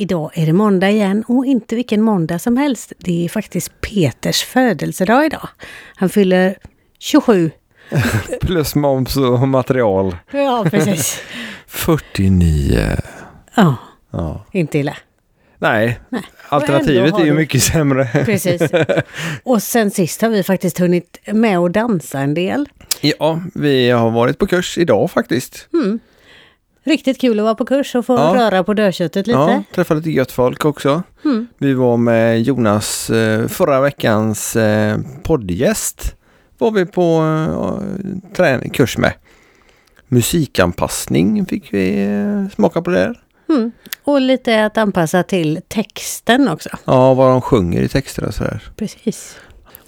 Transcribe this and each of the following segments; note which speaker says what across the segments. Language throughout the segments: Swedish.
Speaker 1: Idag är det måndag igen och inte vilken måndag som helst. Det är faktiskt Peters födelsedag idag. Han fyller 27.
Speaker 2: Plus moms och material.
Speaker 1: Ja, precis.
Speaker 2: 49.
Speaker 1: Ja,
Speaker 2: Ja.
Speaker 1: inte illa.
Speaker 2: Nej,
Speaker 1: Nej.
Speaker 2: alternativet är ju
Speaker 1: du-
Speaker 2: mycket sämre.
Speaker 1: Precis. Och sen sist har vi faktiskt hunnit med att dansa en del.
Speaker 2: Ja, vi har varit på kurs idag faktiskt.
Speaker 1: Riktigt kul att vara på kurs och få
Speaker 2: Ja.
Speaker 1: röra på dörrköttet lite.
Speaker 2: Ja, träffade lite gött folk också.
Speaker 1: Mm.
Speaker 2: Vi var med Jonas eh, förra veckans eh, poddgäst. Var vi på eh, träning, kurs med. Musikanpassning fick vi smaka på det.
Speaker 1: Mm. Och lite att anpassa till texten också.
Speaker 2: Ja, vad de sjunger i texter och sådär.
Speaker 1: Precis.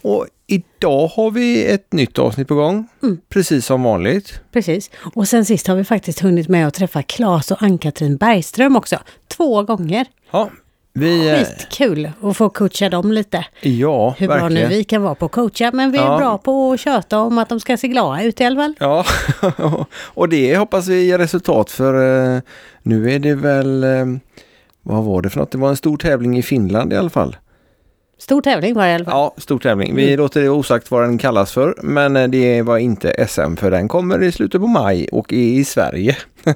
Speaker 2: Och idag har vi ett nytt avsnitt på gång.
Speaker 1: Mm.
Speaker 2: Precis som vanligt.
Speaker 1: Precis. Och sen sist har vi faktiskt hunnit med att träffa Claes och Ann-Katrin Bergström också. Två gånger.
Speaker 2: Ja, vi... eh,
Speaker 1: Skitkul att få coacha dem lite.
Speaker 2: Ja,
Speaker 1: Hur bra nu
Speaker 2: verkligen.
Speaker 1: vi kan vara på att coacha. Men vi är
Speaker 2: Ja.
Speaker 1: bra på att köta om att de ska se glada ut i alla fall.
Speaker 2: Ja, och det hoppas vi ger resultat för eh, nu är det väl, eh, vad var det för något? Det var en stor tävling i Finland i alla fall.
Speaker 1: Stor tävling var det i alla fall.
Speaker 2: Ja, stor tävling. Vi låter det osagt vad den kallas för, men eh, det var inte SM för den kommer i slutet på maj och är i Sverige.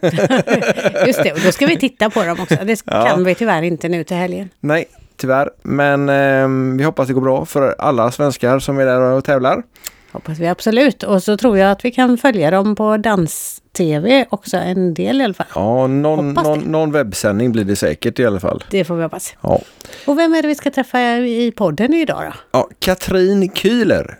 Speaker 1: Just det, och då ska vi titta på dem också. Det
Speaker 2: Ja.
Speaker 1: kan vi tyvärr inte nu till helgen.
Speaker 2: Nej, tyvärr, men eh, vi hoppas det går bra för alla svenskar som är där och tävlar.
Speaker 1: Hoppas vi absolut. Och så tror jag att vi kan följa dem på dans-tv också en del i alla fall.
Speaker 2: Ja, någon, någon, någon webbsändning blir det säkert i alla fall.
Speaker 1: Det får vi hoppas.
Speaker 2: Ja.
Speaker 1: Och vem är det vi ska träffa i podden idag då?
Speaker 2: Ja, Katrin Kühler.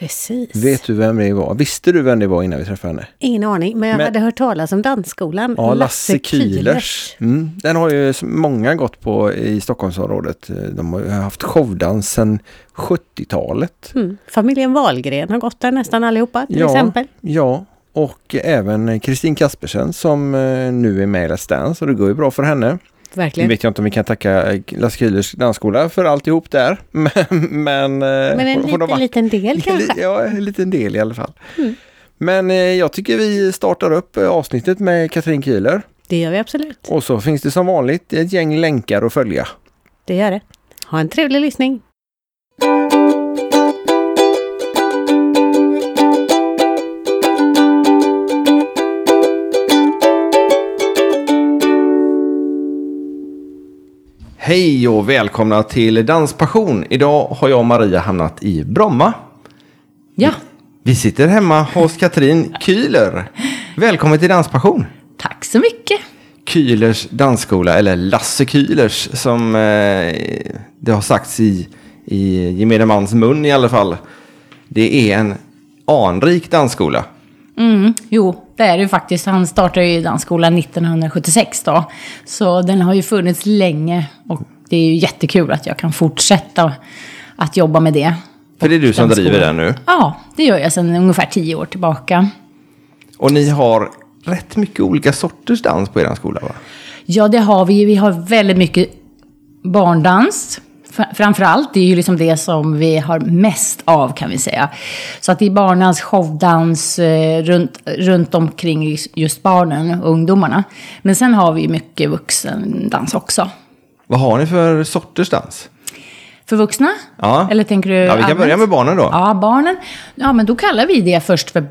Speaker 1: Precis.
Speaker 2: Vet du vem det var? Visste du vem det var innan vi träffade henne?
Speaker 1: Ingen aning, men jag
Speaker 2: Men-
Speaker 1: hade hört talas om dansskolan.
Speaker 2: Ja, Lasse Kühlers. Mm. Den har ju många gått på i Stockholmsområdet. De har haft showdans sedan 70-talet.
Speaker 1: Mm. Familjen Wahlgren har gått där nästan allihopa till
Speaker 2: Ja.
Speaker 1: exempel.
Speaker 2: Ja, och även Kristin Kaspersen som eh, nu är med i Let's Dance och det går ju bra för henne. Nu
Speaker 1: Verkligen.
Speaker 2: vet jag inte om vi kan tacka eh, Lasse Kühlers dansskola för alltihop där. Men, men, eh,
Speaker 1: Men en
Speaker 2: de
Speaker 1: liten, liten del kanske.
Speaker 2: Ja, en liten del i alla fall.
Speaker 1: Mm.
Speaker 2: Men eh, jag tycker vi startar upp avsnittet med Katrin Kühler.
Speaker 1: Det gör vi absolut.
Speaker 2: Och så finns det som vanligt ett gäng länkar att följa.
Speaker 1: Det gör det. Ha en trevlig lyssning.
Speaker 2: Hej och välkomna till Danspassion. Idag har jag och Maria hamnat i Bromma.
Speaker 3: Ja,
Speaker 2: Vi sitter hemma hos Katrin Kühler. Välkommen till Danspassion.
Speaker 3: tack så mycket.
Speaker 2: Kühlers dansskola, eller Lasse Kühlers som eh, det har sagts i, i gemene mans mun i alla fall. Det är en anrik dansskola.
Speaker 3: Mm, jo, det är det ju faktiskt. Han startade ju dansskolan 1976 då. Så den har ju funnits länge. Och det är ju jättekul att jag kan fortsätta att jobba med det.
Speaker 2: För det är du som driver den nu.
Speaker 3: Ja, det gör jag sedan ungefär tio år tillbaka.
Speaker 2: Och ni har rätt mycket olika sorters dans på er skola va?
Speaker 3: Ja, det har vi. Vi har väldigt mycket barndans. Fr- Framförallt, det är ju liksom det som vi har mest av kan vi säga. Så att det är barndans, showdans eh, runt, runt omkring just barnen och ungdomarna. Men sen har vi mycket vuxendans också.
Speaker 2: Vad har ni för sorters dans?
Speaker 3: För vuxna?
Speaker 2: Ja.
Speaker 3: Eller tänker du
Speaker 2: Ja, vi kan
Speaker 3: allmänt?
Speaker 2: börja med barnen då.
Speaker 3: Ja, barnen. Ja, men då kallar vi det först för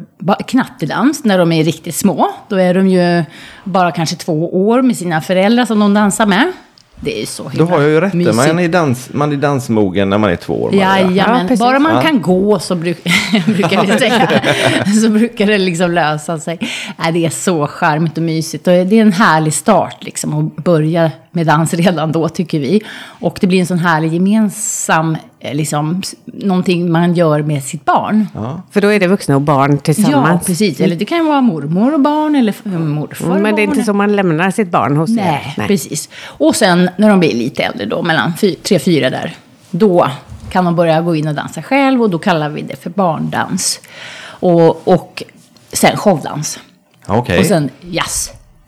Speaker 3: knattedans när de är riktigt små. Då är de ju bara kanske två år med sina föräldrar som de dansar med. Det är så
Speaker 2: Då
Speaker 3: himla
Speaker 2: har jag ju rätt.
Speaker 3: mysigt.
Speaker 2: Man är, dans, man är dansmogen när man är två år.
Speaker 3: Jajamän,
Speaker 1: Ja, precis.
Speaker 3: bara man
Speaker 2: Ja.
Speaker 3: kan gå så bruk, brukar vi säga. så brukar det liksom lösa sig. Nej, det är så charmigt och mysigt. Och det är en härlig start liksom att börja med dans redan då tycker vi. Och det blir en sån härlig gemensam, eh, liksom, någonting man gör med sitt barn.
Speaker 1: För då är det vuxna och barn
Speaker 3: Ja,
Speaker 1: tillsammans.
Speaker 3: precis. Eller det kan vara mormor och barn eller f- morfar och
Speaker 1: Mm, Men det är inte så man lämnar sitt barn hos
Speaker 3: Nej,
Speaker 1: er.
Speaker 3: precis. Och sen när de blir lite äldre då, mellan tre, fyra där, då kan de börja gå in och dansa själv och då kallar vi det för barndans. Och, och sen showdans.
Speaker 2: Okej.
Speaker 3: Och sen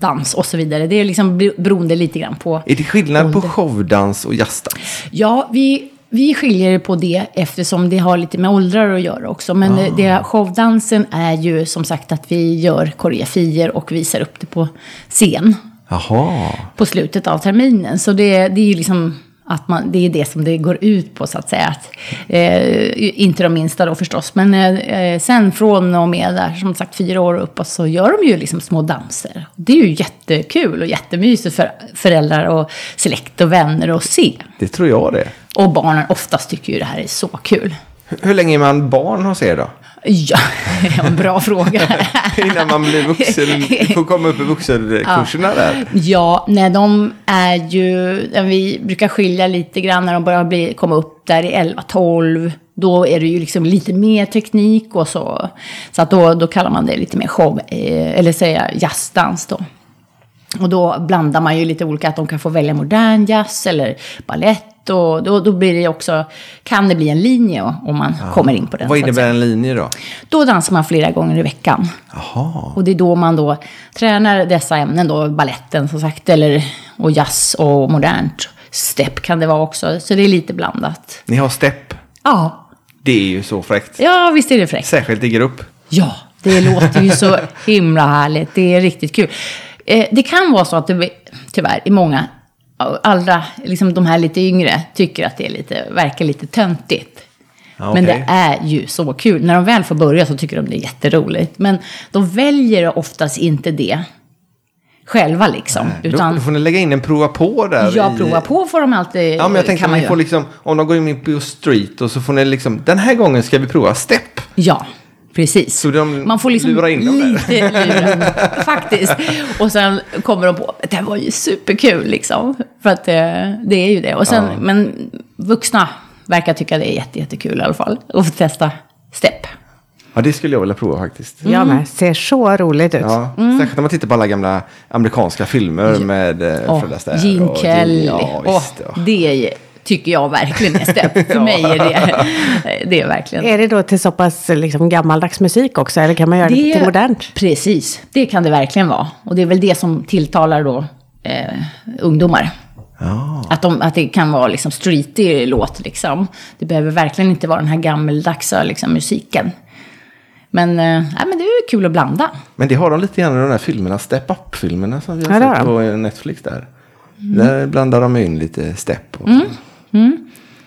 Speaker 3: jazzdans och så vidare. Det är liksom bero- beroende lite grann på...
Speaker 2: Är det skillnad på
Speaker 3: ålder.
Speaker 2: showdans och jazzdans?
Speaker 3: Ja, vi, vi skiljer på det eftersom det har lite med åldrar att göra också. Men det, det, showdansen är ju som sagt att vi gör koreografier och visar upp det på scen.
Speaker 2: Jaha.
Speaker 3: på slutet av terminen. Så det, det är ju liksom att man, det är det som det går ut på så att säga. Att, eh, inte de minsta då förstås. Men eh, sen från och med där, som sagt fyra år och så gör de ju liksom små danser. Det är ju jättekul och jättemysigt för föräldrar och släkt och vänner att se.
Speaker 2: Det tror jag det.
Speaker 3: Och barnen oftast tycker ju det här är så kul.
Speaker 2: Hur- Hur länge är man barn hos er då?
Speaker 3: Ja, en bra fråga.
Speaker 2: Innan man blir vuxen, får komma upp i vuxenkurserna där.
Speaker 3: Ja, nej, de är ju... Vi brukar skilja lite grann när de börjar bli, komma upp där i 11-12. Då är det ju liksom lite mer teknik och så. Så att då, då kallar man det lite mer show, eh, eller säga jazzdans då. Och då blandar man ju lite olika, att de kan få välja modern jazz eller ballett. Och då, då blir det också, kan det bli en linje om man kommer in på den.
Speaker 2: Vad innebär en linje då?
Speaker 3: Då dansar man flera gånger i veckan.
Speaker 2: Jaha.
Speaker 3: Och det är då man då tränar dessa ämnen då, balletten som sagt, eller och jazz och modernt. Step kan det vara också, så det är lite blandat.
Speaker 2: Ni har stepp.
Speaker 3: Ja,
Speaker 2: Det är ju så fräckt.
Speaker 3: ja visst är det fräckt.
Speaker 2: Särskilt i grupp.
Speaker 3: Ja, det låter ju så himla härligt. Det är riktigt kul. Eh, det kan vara så att det tyvärr i många, allra, liksom de här lite yngre, tycker att det är lite, verkar lite töntigt.
Speaker 2: Ja,
Speaker 3: Men
Speaker 2: okej.
Speaker 3: det är ju så kul. När de väl får börja så tycker de det är jätteroligt. Men de väljer oftast inte det själva liksom.
Speaker 2: Då,
Speaker 3: Utan
Speaker 2: då får ni lägga in en prova på där.
Speaker 3: jag
Speaker 2: i-
Speaker 3: provar på får de alltid.
Speaker 2: Ja, men jag tänkte att
Speaker 3: man
Speaker 2: ni får liksom, om de går in på street och så får ni liksom, den här gången ska vi prova step.
Speaker 3: Ja, precis.
Speaker 2: Så de
Speaker 3: Man får liksom
Speaker 2: lurar in dem där.
Speaker 3: lite lura, faktiskt. Och sen kommer de på, det var ju superkul liksom. För att det, det är ju det. Och sen,
Speaker 2: Ja.
Speaker 3: men vuxna verkar tycka det är jätte, jättekul i alla fall. Att få testa step.
Speaker 2: Ja, det skulle jag vilja prova faktiskt.
Speaker 1: Jag med. Ser så roligt ut.
Speaker 2: Ja, Särskilt när man tittar på alla gamla amerikanska filmer med eh,
Speaker 3: Och
Speaker 2: Fred Astaire.
Speaker 3: Gene
Speaker 2: och
Speaker 3: Kelly.
Speaker 2: Ja, visst. Ja.
Speaker 3: det är, ju- tycker jag verkligen är step. För mig är det, det är verkligen.
Speaker 1: Är det då till så pass liksom, gammaldags musik också? Eller kan man göra det, till modernt?
Speaker 3: Precis, det kan det verkligen vara. Och det är väl det som tilltalar då eh, ungdomar.
Speaker 2: Ja.
Speaker 3: Att, de, att det kan vara liksom streetig låt liksom. Det behöver verkligen inte vara den här gammeldagsa liksom, musiken. Men, nej, men det är ju kul att blanda.
Speaker 2: Men det har de lite grann i de här filmerna, Step Up-filmerna som vi har
Speaker 1: Ja, det
Speaker 2: sett på Netflix där. Där blandar de in lite step och,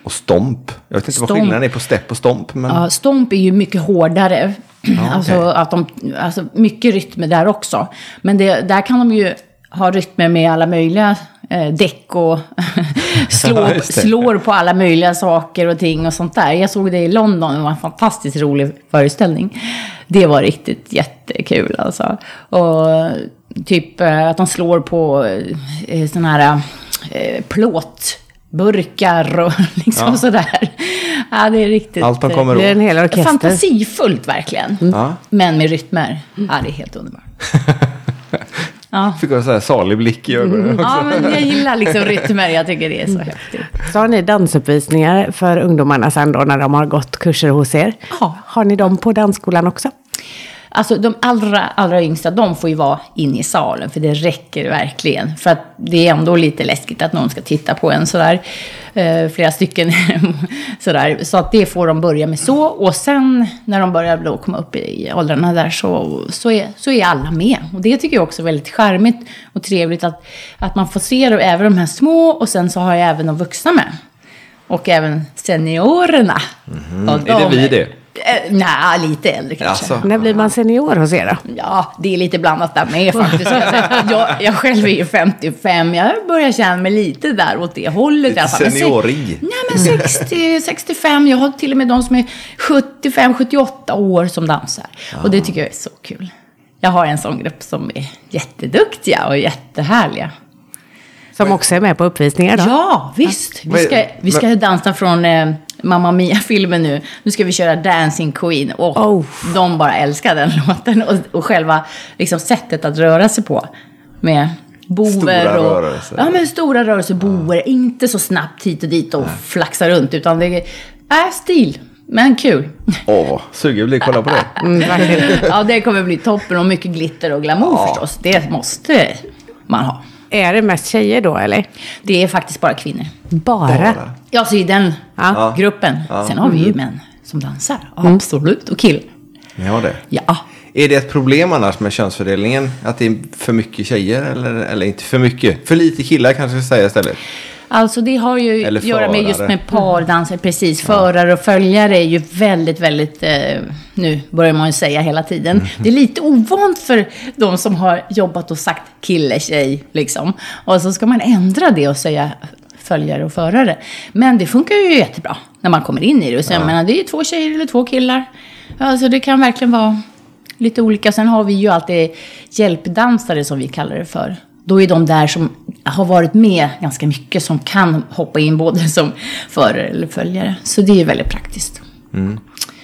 Speaker 2: och stomp. Jag vet inte vad
Speaker 3: Stomp.
Speaker 2: skillnaden är på step och stomp. Men
Speaker 3: Ja, stomp är ju mycket hårdare. alltså,
Speaker 2: okej.
Speaker 3: att de, alltså mycket rytmer där också. Men det, där kan de ju ha rytmer med alla möjliga eh, däck och slå,
Speaker 2: Ja, just det.
Speaker 3: slår på alla möjliga saker och ting och sånt där. Jag såg det i London, det var en fantastiskt rolig föreställning. Det var riktigt jättekul alltså. Och typ eh, att de slår på eh, sådana här eh, plåtburkar och liksom
Speaker 2: Ja.
Speaker 3: sådär. Ja, det är riktigt...
Speaker 2: Allt de
Speaker 3: eh,
Speaker 2: kommer
Speaker 1: Det är en hel orkester.
Speaker 3: Fantasifullt verkligen.
Speaker 2: Ja.
Speaker 3: Men med rytmer. Ja, det är helt underbart. Ja.
Speaker 2: Fick jag så här salig blick i ögonen.
Speaker 3: ja, men jag gillar liksom rytmer. Jag tycker det är så häftigt.
Speaker 1: Så har ni dansuppvisningar för ungdomarna sen då när de har gått kurser hos er?
Speaker 3: Ja.
Speaker 1: Har ni dem på dansskolan också?
Speaker 3: Alltså de allra, allra yngsta, de får ju vara inne i salen. För det räcker verkligen. För att det är ändå lite läskigt att någon ska titta på en sådär. Eh, flera stycken sådär. Så att det får de börja med så. Och sen när de börjar då komma upp i åldrarna där så, så, är, så är alla med. Och det tycker jag också är väldigt charmigt och trevligt. Att, att man får se då, även de här små och sen så har jag även de vuxna med. Och även seniorerna. Och
Speaker 2: Är det vi det?
Speaker 3: Eh, Nej, lite äldre kanske.
Speaker 2: Alltså,
Speaker 1: När blir man senior hos er då?
Speaker 3: Ja, det är lite blandat där med faktiskt. jag, jag, jag själv är ju 55. Jag börjar känna mig lite där åt det hållet.
Speaker 2: Lite
Speaker 3: se-
Speaker 2: seniorig.
Speaker 3: Nej, men 60, 65. Jag har till och med de som är 75, 78 år som dansar. Och det tycker jag är så kul. Jag har en sån grupp som är jätteduktiga och jättehärliga.
Speaker 1: Som också är med på uppvisningar då?
Speaker 3: Ja, visst. Vi ska, vi ska dansa från eh, Mamma Mia-filmen nu. Nu ska vi köra Dancing Queen. Och
Speaker 1: Oh.
Speaker 3: de bara älskar den låten. Och, och själva liksom, sättet att röra sig på. Med boer
Speaker 2: Stora
Speaker 3: och...
Speaker 2: rörelser.
Speaker 3: Ja, men stora rörelser. Boer. Inte så snabbt hit och dit och flaxa runt. Utan det är äh, stil. Men kul.
Speaker 2: Åh, sugen blir kolla på det.
Speaker 1: Mm,
Speaker 3: ja, det kommer bli toppen. Och mycket glitter och glamour förstås. Det måste man ha.
Speaker 1: Är det mest tjejer då eller?
Speaker 3: Det är faktiskt bara kvinnor.
Speaker 1: Bara?
Speaker 2: Bara.
Speaker 3: Ja, så i den
Speaker 1: Ja.
Speaker 3: gruppen. Sen har vi ju män som dansar. Absolut. Och killar.
Speaker 2: Ni har det.
Speaker 3: Ja.
Speaker 2: Är det ett problem annars med könsfördelningen? Att det är för mycket tjejer eller, eller inte för mycket? För lite killar kanske jag ska säga istället.
Speaker 3: Alltså det har ju att göra med just med pardanser, precis. Förare och följare är ju väldigt, väldigt, eh, nu börjar man ju säga hela tiden.
Speaker 2: Mm.
Speaker 3: Det är lite ovant för de som har jobbat och sagt kille, tjej, liksom. Och så ska man ändra det och säga följare och förare. Men det funkar ju jättebra när man kommer in i det. Så, jag menar, det är ju två tjejer eller två killar. Alltså det kan verkligen vara lite olika. Sen har vi ju alltid hjälpdansare som vi kallar det för. Då är de där som har varit med ganska mycket som kan hoppa in både som förare eller följare. Så det är väldigt praktiskt.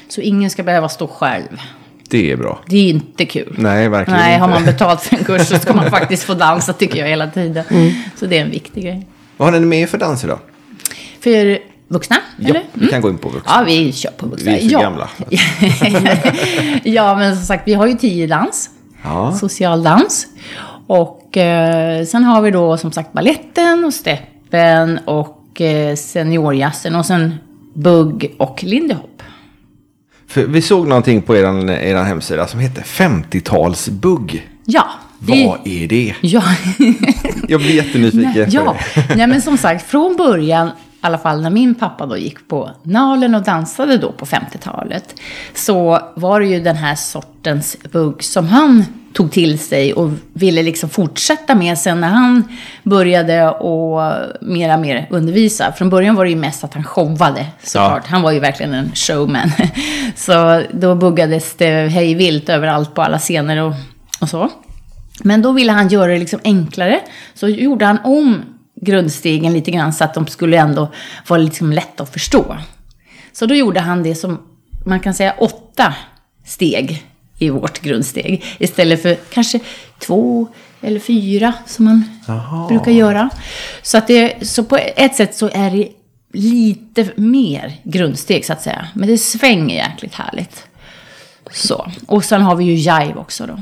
Speaker 3: Så ingen ska behöva stå själv.
Speaker 2: Det är bra.
Speaker 3: Det är inte kul.
Speaker 2: Nej, verkligen
Speaker 3: Nej, har
Speaker 2: inte.
Speaker 3: man betalt för en kurs så ska man faktiskt få dansa tycker jag hela tiden. Så det är en viktig grej.
Speaker 2: Vad har ni med för danser då?
Speaker 3: För vuxna,
Speaker 2: Ja,
Speaker 3: eller?
Speaker 2: vi kan gå in på vuxna.
Speaker 3: Ja, vi kör på vuxna.
Speaker 2: Vi är så
Speaker 3: ja.
Speaker 2: gamla.
Speaker 3: ja, men som sagt, vi har ju tio dans.
Speaker 2: Ja.
Speaker 3: Socialdans. Och eh, sen har vi då som sagt balletten och steppen och eh, seniorjazzen och sen bugg och lindy hop.
Speaker 2: För vi såg någonting på er, er hemsida som heter 50-talsbugg.
Speaker 3: Ja. det-
Speaker 2: Vad är det?
Speaker 3: Ja.
Speaker 2: Jag blir jättenyfiken.
Speaker 3: Nej, ja. Nej, men som sagt, från början, i alla fall när min pappa då gick på Nalen och dansade då på 50-talet, så var det ju den här sortens bugg som han tog till sig och ville liksom fortsätta med sen när han började och mera mer undervisa. Från början var det ju mest att han showade såklart. Han var ju verkligen en showman. Så då buggades det hej vilt överallt på alla scener och, och så. Men då ville han göra det liksom enklare. Så gjorde han om grundstegen lite grann så att de skulle ändå vara liksom lätta att förstå. Så då gjorde han det som man kan säga åtta steg i vårt grundsteg. Istället för kanske två eller fyra som man brukar göra. Så, att det, så på ett sätt så är det lite mer grundsteg så att säga. Men det svänger jäkligt härligt. Så. Och sen har vi ju jive också då.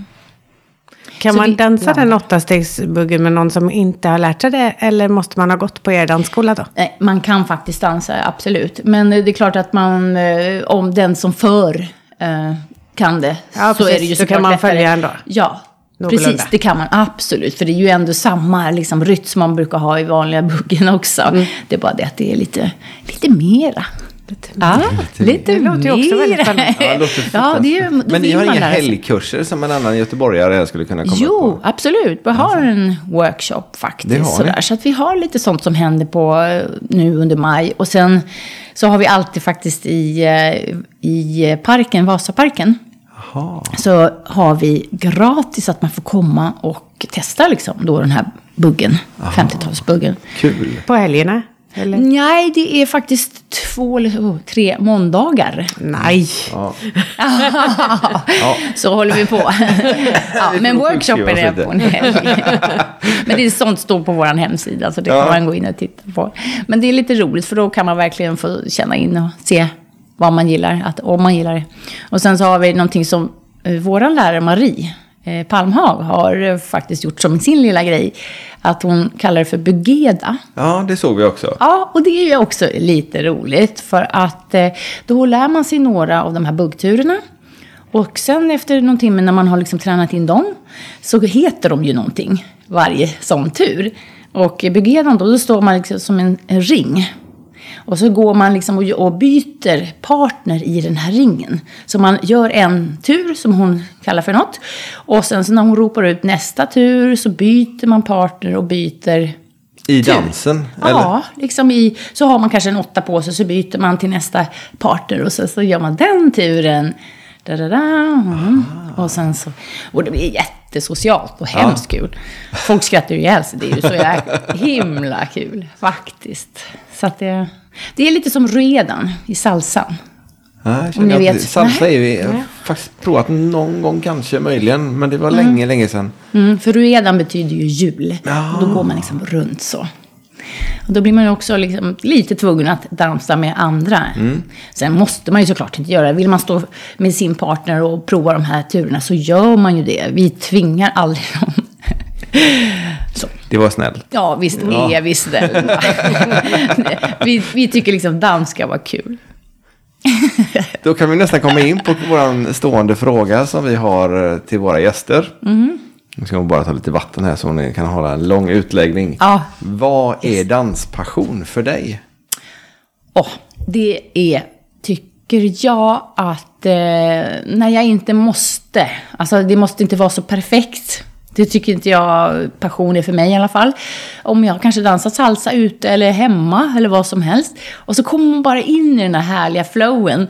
Speaker 1: Kan
Speaker 3: Så
Speaker 1: man
Speaker 3: vi
Speaker 1: dansa den
Speaker 3: blandar.
Speaker 1: åttastegsbuggen med någon som inte har lärt sig det? Eller måste man ha gått på er dansskola då?
Speaker 3: Nej, man kan faktiskt dansa, absolut. Men eh, det är klart att man, eh, om den som för eh, kan det,
Speaker 1: Ja,
Speaker 3: så är
Speaker 1: precis.
Speaker 3: det ju
Speaker 1: Då
Speaker 3: såklart
Speaker 1: kan man
Speaker 3: lättare.
Speaker 1: följa ändå.
Speaker 3: Ja,
Speaker 1: Någorlunda.
Speaker 3: precis. Det kan man absolut. För det är ju ändå samma liksom, rytm som man brukar ha i vanliga buggen också.
Speaker 1: Mm.
Speaker 3: Det är bara det att det är lite, lite mera. Ja, lite
Speaker 1: Det låter ju också väldigt spännande.
Speaker 2: Ja, det låter
Speaker 3: Ja, det är ju,
Speaker 2: Men ni har inga helgkurser som en annan göteborgare skulle kunna komma
Speaker 3: Jo,
Speaker 2: på?
Speaker 3: absolut. Vi har en workshop faktiskt.
Speaker 2: Det har ni.
Speaker 3: sådär. Så att vi har lite sånt som händer på eh, nu under maj. Och sen så har vi alltid faktiskt i, eh, i parken, Vasaparken.
Speaker 2: Jaha.
Speaker 3: Så har vi gratis att man får komma och testa liksom då den här buggen. 50-talsbuggen.
Speaker 2: Kul.
Speaker 1: På helgerna? Eller?
Speaker 3: Nej, det är faktiskt två eller oh, tre måndagar.
Speaker 1: Nej.
Speaker 2: Ja.
Speaker 3: Så håller vi på. ja, men workshopen är på en helg. men det är sånt står på vår hemsida, så det
Speaker 2: Ja.
Speaker 3: kan man gå in och titta på. Men det är lite roligt, för då kan man verkligen få känna in och se vad man gillar, att, om man gillar det. Och sen så har vi någonting som eh, vår lärare Marie eh, Palmhag har eh, faktiskt gjort som sin lilla grej. Att hon kallar det för bugeda.
Speaker 2: ja, det såg vi också.
Speaker 3: Ja, och det är ju också lite roligt för att eh, då lär man sig några av de här buggturerna. Och sen efter någon timme när man har liksom tränat in dem så heter de ju någonting, varje sån tur. Och i bugedan då, då står man liksom som en, en ring. Och så går man liksom och, och byter partner i den här ringen. Så man gör en tur som hon kallar för något. Och sen så när hon ropar ut nästa tur så byter man partner och byter
Speaker 2: I dansen? Eller?
Speaker 3: Ja, liksom i, så har man kanske en åtta på sig så byter man till nästa partner och så, så gör man den turen. Da, da, da, mm. Och sen så, och det blir jättesocialt och hemskt kul. Folk skrattar ju ihjäl sig, det är ju så jäkla himla kul faktiskt. Så att det, det är lite som redan i salsan.
Speaker 2: Ja, jag
Speaker 3: Om ni vet.
Speaker 2: Salsa är ju, jag har
Speaker 1: Nej.
Speaker 2: faktiskt provat någon gång kanske möjligen. Men det var länge, länge sedan.
Speaker 3: Mm, för ruedan betyder ju jul.
Speaker 2: Ja.
Speaker 3: Och då går man liksom runt så. Och då blir man ju också liksom lite tvungen att dansa med andra. Sen måste man ju såklart inte göra det. Vill man stå med sin partner och prova de här turerna så gör man ju det. Vi tvingar aldrig någon. så.
Speaker 2: Det var snällt.
Speaker 3: Ja, visst
Speaker 2: Ja.
Speaker 3: är vi snälla. vi, vi tycker liksom dans ska vara kul.
Speaker 2: Då kan vi nästan komma in på vår stående fråga som vi har till våra gäster. Nu ska hon bara ta lite vatten här så ni kan hålla en lång utläggning.
Speaker 3: Ja.
Speaker 2: Vad är danspassion för dig?
Speaker 3: Åh, det är, tycker jag, att eh, när jag inte måste, alltså det måste inte vara så perfekt. Det tycker inte jag passion är för mig i alla fall. Om jag kanske dansar salsa ute eller hemma eller vad som helst. Och så kommer man bara in i den här härliga flowen.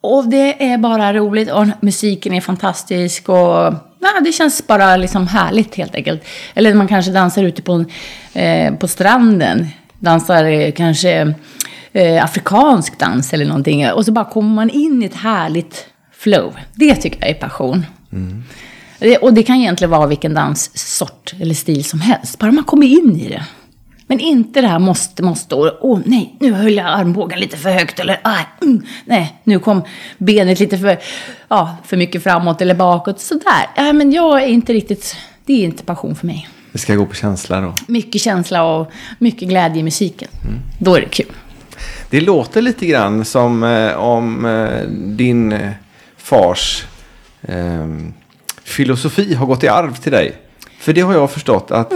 Speaker 3: Och det är bara roligt och musiken är fantastisk och ja, det känns bara liksom härligt helt enkelt. Eller man kanske dansar ute på, eh, på stranden. Dansar eh, kanske eh, afrikansk dans eller någonting. Och så bara kommer man in i ett härligt flow. Det tycker jag är passion. Det, och det kan egentligen vara vilken danssort eller stil som helst. Bara man kommer in i det. Men inte det här måste, måste, och åh nej, nu höll jag armbågen lite för högt eller ah, mm, nej, nu kom benet lite för, ja, för mycket framåt eller bakåt. Sådär. Ja, men jag är inte riktigt, det är inte passion för mig.
Speaker 2: Det ska gå på känsla då.
Speaker 3: Mycket känsla och mycket glädje i musiken. Då är det kul.
Speaker 2: Det låter lite grann som eh, om eh, din eh, fars eh, filosofi har gått i arv till dig. För det har jag förstått att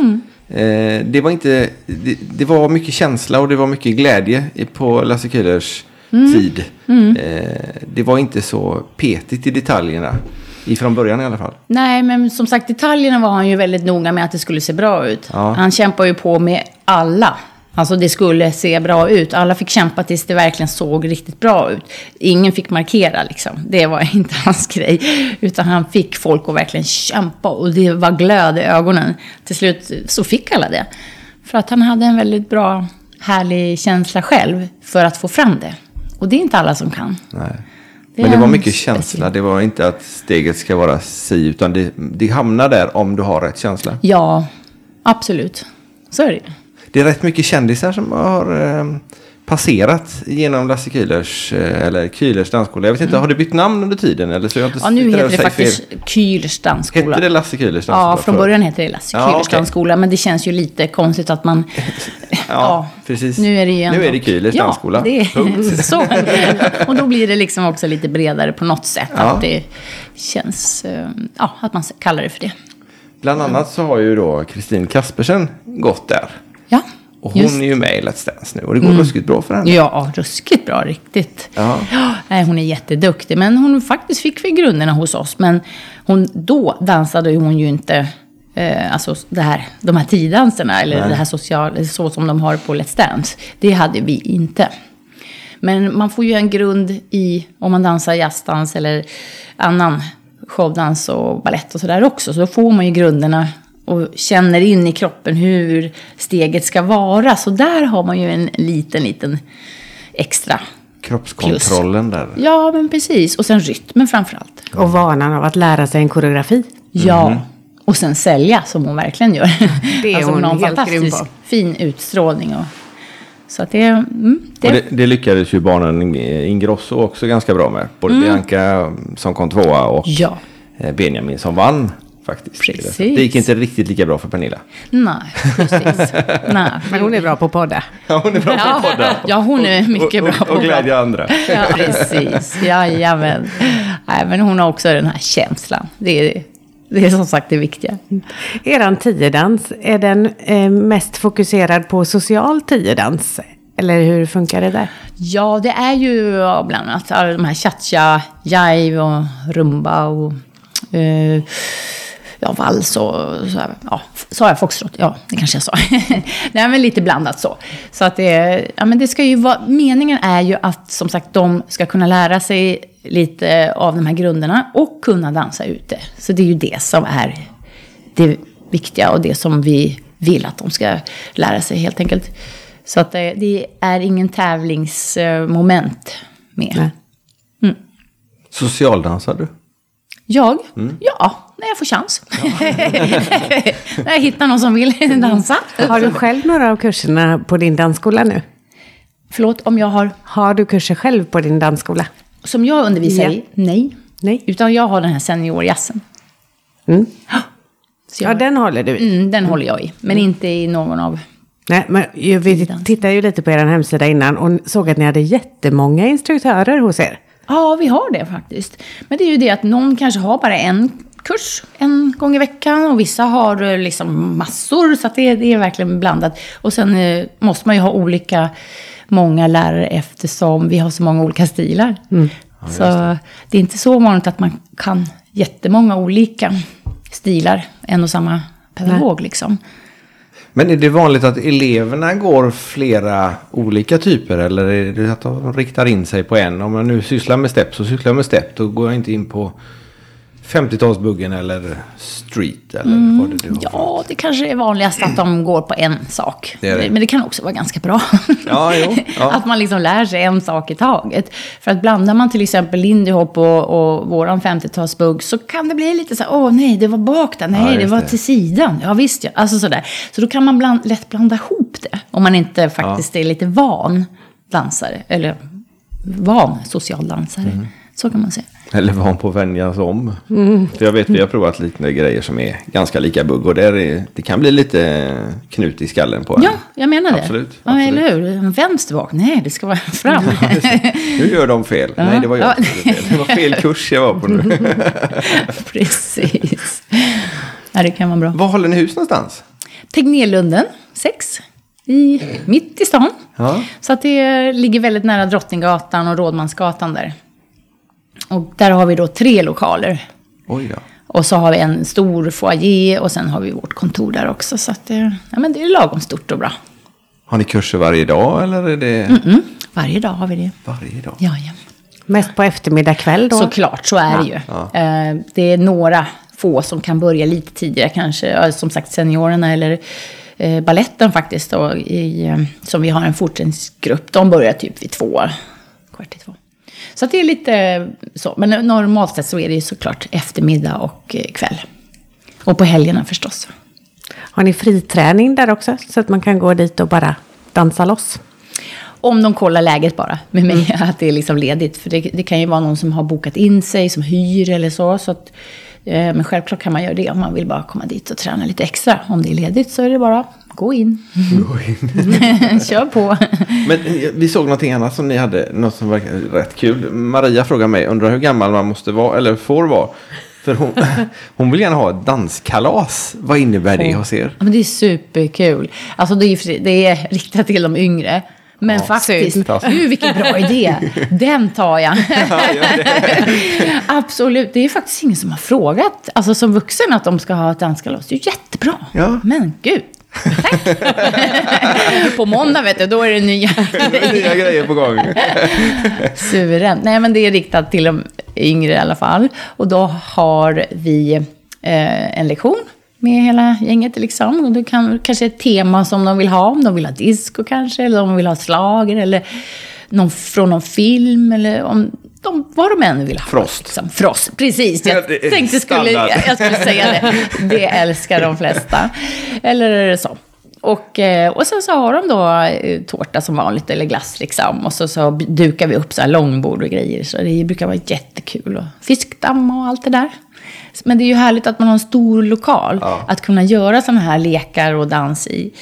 Speaker 2: eh, det var inte, det, det var mycket känsla och det var mycket glädje på Lasse Kühlers tid. Eh, det var inte så petigt i detaljerna. Ifrån början i alla fall.
Speaker 3: Nej, men som sagt, detaljerna var han ju väldigt noga med att det skulle se bra ut.
Speaker 2: Ja.
Speaker 3: Han kämpade ju på med alla. Alltså det skulle se bra ut. Alla fick kämpa tills det verkligen såg riktigt bra ut. Ingen fick markera liksom. Det var inte hans grej. Utan han fick folk att verkligen kämpa och det var glöd i ögonen. Till slut så fick alla det. För att han hade en väldigt bra, härlig känsla själv för att få fram det. Och det är inte alla som kan.
Speaker 2: Nej.
Speaker 3: Det
Speaker 2: Men det var mycket
Speaker 3: speciell-
Speaker 2: känsla. Det var inte att steget ska vara si. Utan det, det hamnar där om du har rätt känsla.
Speaker 3: Ja, absolut. Så är det.
Speaker 2: Det är rätt mycket kändisar som har eh, passerat genom Lasse Kühlers, eh, eller Kühlers dansskola. Jag vet inte, har det bytt namn under tiden? Eller så jag inte
Speaker 3: Mm. Ja, nu heter det faktiskt Kühlers dansskola.
Speaker 2: Hette det Lasse Kühlers dansskola?
Speaker 3: Ja, från början heter det Lasse
Speaker 2: Ja,
Speaker 3: Kühlers
Speaker 2: okej.
Speaker 3: dansskola. Men det känns ju lite konstigt att man...
Speaker 2: Ja, precis.
Speaker 3: Nu är det ju ändå...
Speaker 2: Nu är det Kühlers
Speaker 3: ja,
Speaker 2: dansskola.
Speaker 3: Det är så. Och då blir det liksom också lite bredare på något sätt.
Speaker 2: Ja.
Speaker 3: Att det känns... eh, Ja, att man kallar det för det.
Speaker 2: Bland annat så har ju då Kristin Kaspersen gått där.
Speaker 3: Ja,
Speaker 2: Och hon
Speaker 3: just Mm.
Speaker 2: är ju med i Let's Dance nu och det går ruskigt bra för henne.
Speaker 3: Ja, ruskigt bra, riktigt.
Speaker 2: Ja.
Speaker 3: nej, hon är jätteduktig. Men hon faktiskt fick vi grunderna hos oss. Men hon, då dansade hon ju inte eh, alltså det här, de här tiddanserna. Eller
Speaker 2: Nej.
Speaker 3: det här social, så som de har på Let's Dance. Det hade vi inte. Men man får ju en grund i om man dansar jazzdans eller annan showdans och ballett och sådär också. Så då får man ju grunderna och känner in i kroppen hur steget ska vara. Så där har man ju en liten, liten extra.
Speaker 2: Kroppskontrollen där.
Speaker 3: Ja, men precis. Och sen rytmen framför allt.
Speaker 1: Och vanan av att lära sig en koreografi.
Speaker 3: Ja. Och sen sälja, som hon verkligen gör.
Speaker 1: Det är
Speaker 3: alltså,
Speaker 1: hon
Speaker 3: har en
Speaker 1: helt grym
Speaker 3: fantastisk
Speaker 1: på.
Speaker 3: fin utstrålning. Och, så att det... Mm, det,
Speaker 2: Och det, det lyckades ju barnen Ingrosso också ganska bra med. Både Bianca som kom tvåa och
Speaker 3: Mm. Ja.
Speaker 2: eh, Benjamin som vann faktiskt.
Speaker 3: Precis.
Speaker 2: Det gick inte riktigt lika bra för Pernilla.
Speaker 3: Nej, precis. Nej.
Speaker 1: Men hon är bra på podda.
Speaker 2: Ja, hon är bra
Speaker 3: Ja,
Speaker 2: på podda.
Speaker 3: ja, hon är mycket
Speaker 2: och,
Speaker 3: bra
Speaker 2: och,
Speaker 3: på
Speaker 2: och glädja andra.
Speaker 3: Ja, precis. Jajamän. Nej, men hon har också den här känslan. Det är, det är som sagt det viktiga.
Speaker 1: Eran tiodans, är den eh, mest fokuserad på social tiodans? Eller hur funkar det där?
Speaker 3: Ja, det är ju ja, bland annat alla de här cha-cha, jive och rumba och eh, ja, vals och så här, ja, sa jag foxtrot? Ja, det kanske jag sa. Nej, men lite blandat så. Så att det, ja, men det ska ju vara, meningen är ju att som sagt de ska kunna lära sig lite av de här grunderna och kunna dansa ute. Så det är ju det som är det viktiga och det som vi vill att de ska lära sig helt enkelt. Så att det, det är ingen tävlingsmoment med.
Speaker 1: Nej.
Speaker 2: Socialdansar du?
Speaker 3: Jag? Ja, när jag får chans. när jag hittar någon som vill dansa.
Speaker 1: Har du själv några av kurserna på din dansskola nu?
Speaker 3: Förlåt, om jag har...
Speaker 1: Har du kurser själv på din dansskola?
Speaker 3: Som jag undervisar
Speaker 1: Ja.
Speaker 3: i? Nej.
Speaker 1: Nej.
Speaker 3: Utan jag har den här seniorjazzen.
Speaker 1: Mm.
Speaker 3: Så
Speaker 1: Ja,
Speaker 3: jag,
Speaker 1: den håller du i.
Speaker 3: mm, den håller jag i. Men inte i någon av
Speaker 1: Nej, men vi tittade ju lite på er hemsida innan och såg att ni hade jättemånga instruktörer hos er.
Speaker 3: Ja, vi har det faktiskt. Men det är ju det att någon kanske har bara en kurs en gång i veckan och vissa har eh, liksom massor. Så att det, det är verkligen blandat. Och sen eh, måste man ju ha olika många lärare eftersom vi har så många olika stilar. så det är inte så vanligt att man kan jättemånga olika stilar, en och samma pedagog liksom.
Speaker 2: Men är det vanligt att eleverna går flera olika typer? Eller är det att de riktar in sig på en? Om jag nu sysslar med step så sysslar jag med step. Då går jag inte in på 50-talsbuggen eller street. Eller vad det nu.
Speaker 3: Ja, det kanske är vanligast att de går på en sak.
Speaker 2: Det det.
Speaker 3: Men det kan också vara ganska bra.
Speaker 2: Ja, jo, ja.
Speaker 3: Att man liksom lär sig en sak i taget. För att blandar man till exempel lindy hop och, och våran 50-talsbugg så kan det bli lite så här, åh nej, det var bak där, nej,
Speaker 2: Ja,
Speaker 3: det var
Speaker 2: det.
Speaker 3: till sidan. Ja, visst ja. Alltså sådär. Så då kan man bland, lätt blanda ihop det. Om man inte faktiskt är lite van dansare. Eller van social dansare.
Speaker 2: Mm.
Speaker 3: Så kan man säga.
Speaker 2: Eller van på att vänjas om. För jag vet vi har provat liknande grejer som är ganska lika bugg. Och där är, det kan bli lite knut i skallen på en.
Speaker 3: Ja, jag menar det.
Speaker 2: Absolut,
Speaker 3: Ja,
Speaker 2: absolut.
Speaker 3: eller hur? En vänster bak? Nej, det ska vara fram.
Speaker 2: Nu gör de fel. Nej, det var jag
Speaker 3: Ja.
Speaker 2: Det var fel kurs jag var på nu.
Speaker 3: Precis. Ja, det kan vara bra.
Speaker 2: Var håller ni hus någonstans?
Speaker 3: Tegnérlunden 6. I, mitt i stan.
Speaker 2: Ja.
Speaker 3: Så att det ligger väldigt nära Drottninggatan och Rådmansgatan där. Och där har vi då tre lokaler.
Speaker 2: Oj då.
Speaker 3: Och så har vi en stor foyer och sen har vi vårt kontor där också. Så att det, ja, men det är lagom stort och bra.
Speaker 2: Har ni kurser varje dag eller är det
Speaker 3: Mm. Varje dag har vi det.
Speaker 2: varje dag?
Speaker 3: Ja, ja.
Speaker 1: Mest på eftermiddag kväll då?
Speaker 3: Såklart, så är det ju. Eh, Det är några få som kan börja lite tidigare kanske. Ja, Som sagt, seniorerna eller eh, balletten faktiskt. Då, i, eh, som vi har en fortsättningsgrupp. De börjar typ vid två, kvart i två. Så det är lite så. Men normalt sett så är det ju såklart eftermiddag och eh, kväll. Och på helgerna förstås.
Speaker 1: Har ni friträning där också? Så att man kan gå dit och bara dansa loss?
Speaker 3: Om de kollar läget bara med mig, att det är liksom ledigt. För det, det kan ju vara någon som har bokat in sig, som hyr eller så. så att, eh, men självklart kan man göra det om man vill bara komma dit och träna lite extra. Om det är ledigt så är det bara gå in. Kör på.
Speaker 2: Men eh, vi såg någonting annat som ni hade, något som verkar rätt kul. Maria frågar mig, undrar hur gammal man måste vara, eller får vara. För hon, hon vill gärna ha ett danskalas. Vad innebär det hos er?
Speaker 3: Ja, men det är superkul. Alltså det är, det är riktat till de yngre. Men faktiskt,
Speaker 2: synd.
Speaker 3: gud vilken bra idé. Den tar jag. Absolut. Det är faktiskt ingen som har frågat, alltså som vuxen, att de ska ha ett danskalas. Det är ju jättebra.
Speaker 2: Ja.
Speaker 3: Men gud. Tack. På måndag vet du, då är det nya
Speaker 2: Nya grejer på gång.
Speaker 3: Suveränt. Nej, men det är riktat till de yngre i alla fall. Och då har vi eh, en lektion med hela gänget liksom. Och det kan kanske ett tema som de vill ha. Om de vill ha disco kanske, eller om de vill ha slager eller någon, från någon film. Eller om de, vad de än vill ha.
Speaker 2: Frost.
Speaker 3: Liksom. Frost, precis.
Speaker 2: Ja,
Speaker 3: Jag
Speaker 2: det är
Speaker 3: tänkte skulle, jag skulle säga det. Det älskar de flesta. Eller så. Och, eh, och sen så har de då eh, tårta som vanligt, eller glass liksom. Och så, så dukar vi upp så här långbord och grejer. Så det brukar vara jättekul. Och fiskdamm och allt det där. Men det är ju härligt att man har en stor lokal. Att kunna göra sådana här lekar och dans i.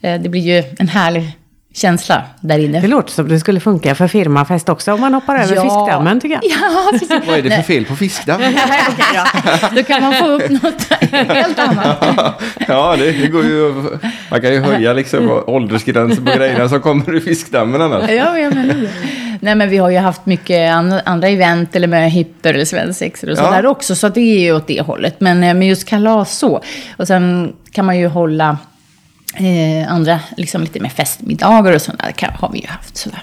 Speaker 3: Eh, Det blir ju en härlig känsla där inne.
Speaker 1: Det låter som det skulle funka för firmafest också om man hoppar över fiskdammen tycker jag.
Speaker 3: Ja, precis.
Speaker 2: Vad är det för fel på fiskdamm?
Speaker 3: Okej då. Då kan man få upp något helt annat.
Speaker 2: Ja, det, det går ju. Man kan ju höja liksom åldersgränsen på grejerna som kommer ur fiskdammen annars.
Speaker 3: Ja, jag menar det. Nej, men vi har ju haft mycket an- andra event, eller med hipper eller svensexor och
Speaker 2: Ja.
Speaker 3: sådär också. Så att det är ju åt det hållet. Men eh, med just kalas så. Och sen kan man ju hålla eh, andra, liksom lite mer festmiddagar och sådär. Har vi ju haft sådär.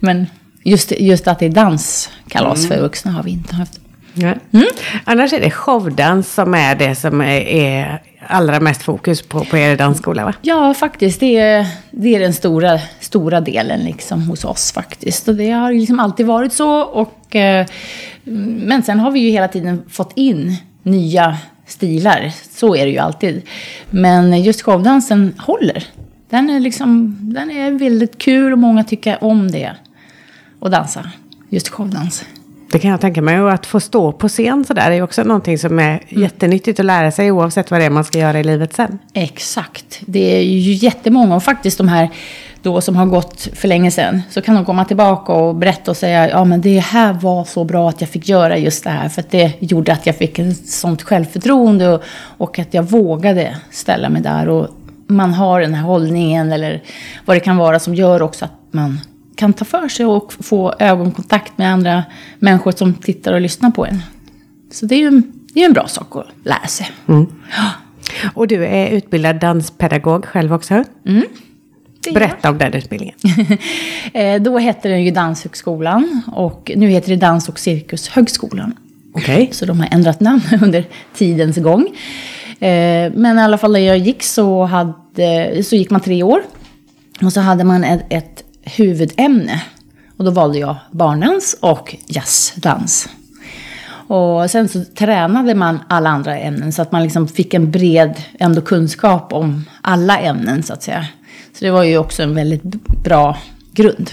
Speaker 3: Men just, just att det är danskalas för vuxna har vi inte haft.
Speaker 1: Ja. Annars är det showdans som är det som är, är allra mest fokus på på er dansskola va?
Speaker 3: Ja, faktiskt. Det är, det är den stora, stora delen liksom hos oss faktiskt. Och det har liksom alltid varit så. Och, eh, men sen har vi ju hela tiden fått in nya stilar. Så är det ju alltid. Men just showdansen håller. Den är, liksom, den är väldigt kul och många tycker om det. Och dansa. Just showdans.
Speaker 1: Det kan jag tänka mig. Och att få stå på scen sådär är också någonting som är
Speaker 3: Mm.
Speaker 1: jättenyttigt att lära sig oavsett vad det är man ska göra i livet sen.
Speaker 3: Exakt. Det är ju jättemånga och faktiskt de här då som har gått för länge sedan. Så kan de komma tillbaka och berätta och säga ja men det här var så bra att jag fick göra just det här. För att det gjorde att jag fick ett sånt självförtroende och, och att jag vågade ställa mig där. Och man har den här hållningen eller vad det kan vara som gör också att man kan ta för sig och få ögonkontakt med andra människor som tittar och lyssnar på en. Så det är ju en, det är en bra sak att lära sig.
Speaker 1: Och du är utbildad danspedagog själv också.
Speaker 3: Är
Speaker 1: Berätta om den utbildningen.
Speaker 3: Eh, Då hette den ju Danshögskolan och nu heter det Dans och cirkushögskolan.
Speaker 1: Okej.
Speaker 3: Så de har ändrat namn under tidens gång. Eh, Men i alla fall när jag gick så, hade, så gick man tre år. Och så hade man ett, ett huvudämne. Och då valde jag barndans och jazzdans. Och sen så tränade man alla andra ämnen så att man liksom fick en bred ändå kunskap om alla ämnen så att säga. Så det var ju också en väldigt bra grund.